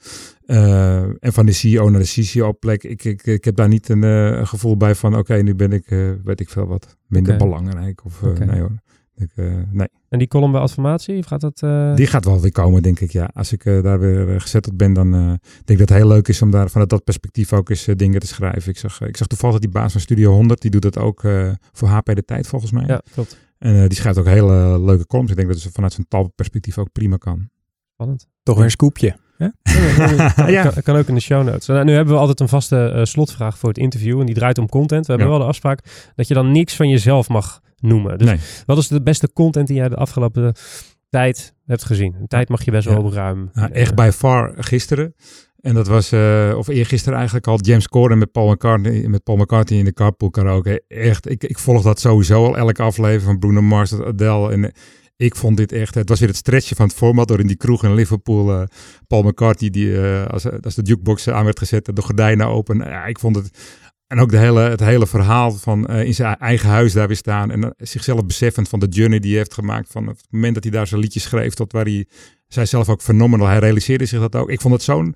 Eh, en van de CEO naar de CCO-plek, ik, ik, ik heb daar niet een, eh, een gevoel bij van... oké, nu ben ik, eh, weet ik veel wat, minder belangrijk. Of, eh, Oké. Nee hoor. Ik, eh, nee. En die column bij Adformatie, of gaat dat... eh, Die gaat wel weer komen, denk ik. Ja. Als ik eh, daar weer gezetteld ben, dan eh, denk ik dat het heel leuk is om daar vanuit dat perspectief ook eens dingen te schrijven. Ik zag, ik zag toevallig dat die baas van Studio 100, die doet dat ook eh, voor HP De Tijd volgens mij. Ja, klopt. En eh, die schrijft ook hele leuke columns. Ik denk dat ze vanuit zijn talperspectief ook prima kan. Spannend. Toch weer een scoopje. kan, Ja. kan, kan ook in de show notes. Nou, nu hebben we altijd een vaste slotvraag voor het interview. En die draait om content. We hebben Ja. wel de afspraak dat je dan niks van jezelf mag noemen. Dus Nee. wat is de beste content die jij de afgelopen tijd hebt gezien? Een tijd mag je best Ja. wel ruim. Nou, eh, echt bij far gisteren. En dat was, eh of eergisteren eigenlijk al, James Corden met Paul McCartney, met Paul McCartney in de carpool karaoke. Echt, ik, ik volg dat sowieso al elke aflevering van Bruno Mars, tot Adele. En eh, ik vond dit echt, het was weer het stretchen van het format door in die kroeg in Liverpool. eh, Paul McCartney, die eh, als, als de jukebox aan werd gezet, de gordijnen open. Ja, ik vond het, en ook de hele, het hele verhaal van eh, in zijn eigen huis daar weer staan. En eh, zichzelf beseffend van de journey die hij heeft gemaakt. Van het moment dat hij daar zijn liedje schreef tot waar hij zij zelf ook phenomenal. Hij realiseerde zich dat ook. Ik vond het zo'n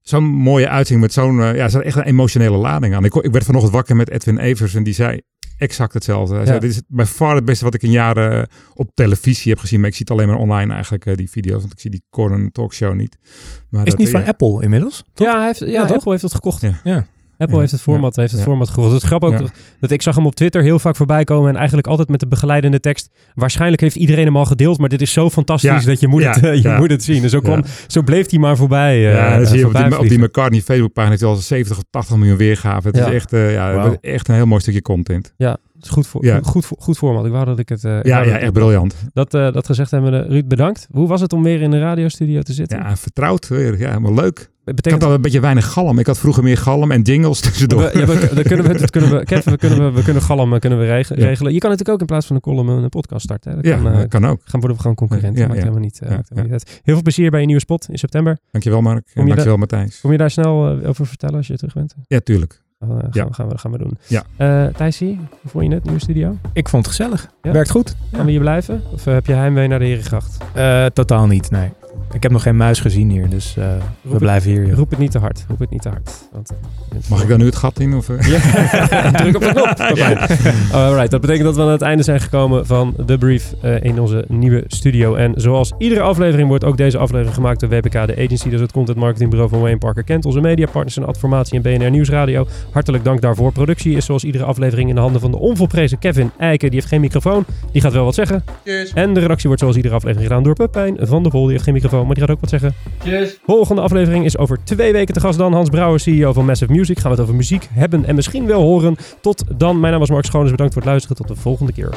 zo'n mooie uiting met zo'n, eh, ja, er zat echt een emotionele lading aan. Ik, ik werd vanochtend wakker met Edwin Evers en die zei exact hetzelfde. Hij Ja. zei, dit is bij far het beste wat ik in jaren op televisie heb gezien. Maar ik zie het alleen maar online eigenlijk, die video's. Want ik zie die Conan talkshow niet. Maar Is dat, het niet van Apple inmiddels? Ja, hij heeft, ja, toch? Apple heeft het gekocht. Ja. Ja. Apple heeft het format, heeft het format gekocht. Het is grappig ook dat, ik zag hem op Twitter heel vaak voorbij komen en eigenlijk altijd met de begeleidende tekst. Waarschijnlijk heeft iedereen hem al gedeeld, maar dit is zo fantastisch dat je moet, het, eh, je moet het zien. En zo, kwam, zo bleef hij maar voorbij. eh, Ja, dan zie je op die, op die. McCartney Facebookpagina heeft hij al 70 of 80 miljoen weergaven. Het is echt, eh, ja, echt een heel mooi stukje content. Ja, het is goed, voor, Ja. goed, goed, format. Ik wou dat ik het... Ja, ja echt briljant. Dat, dat gezegd hebben we, Ruud, bedankt. Hoe was het om weer in de radiostudio te zitten? Ja, vertrouwd weer. Ja, helemaal leuk. Ik Betekent had al een beetje weinig galm. Ik had vroeger meer galm en jingles tussendoor. We, ja, we, kunnen we, dat kunnen we, Kev, we kunnen, we, we kunnen galm eh, kunnen we Ja. regelen. Je kan natuurlijk ook in plaats van een column een podcast starten. hè. Dat ja, kan, eh, dat kan ook. gaan worden we gewoon concurrenten. Ja, maakt ja. helemaal niet, eh, Ja, maakt helemaal niet uit. Heel veel plezier bij je nieuwe spot in september. Dankjewel Mark. En dankjewel Matthijs. Kom je daar snel over vertellen als je terug bent? Ja, tuurlijk. Oh, eh, gaan, Ja. we, gaan, we, gaan we doen. Ja. Eh Thijsie, hoe vond je het, nieuwe studio? Ik vond het gezellig. Ja? Werkt goed. Gaan we hier blijven? Of heb je heimwee naar de Herengracht? Eh, totaal niet, nee. Ik heb nog geen muis gezien hier, dus eh, we het- blijven hier. Roep het niet te hard. Roep het niet te hard. Want, Mag ik dan nu het gat in? Of, eh? Ja, druk op de knop. Alright, dat betekent dat we aan het einde zijn gekomen van de brief eh, in onze nieuwe studio. En zoals iedere aflevering wordt ook deze aflevering gemaakt door WPK, de agency, dus het content marketingbureau van Wayne Parker Kent. Onze mediapartners en Adformatie en BNR Nieuwsradio. Hartelijk dank daarvoor. Productie is zoals iedere aflevering in de handen van de onvolprezen Kevin Eiken. Die heeft geen microfoon, die gaat wel wat zeggen. En de redactie wordt zoals iedere aflevering gedaan door Pepijn van der Bol. Die heeft geen microfoon, maar die gaat ook wat zeggen. Volgende aflevering is over twee weken te gast dan. Hans Brouwer, CEO van Massive Music. Gaan we het over muziek hebben en misschien wel horen. Tot dan. Mijn naam was Mark Schoones. Bedankt voor het luisteren. Tot de volgende keer.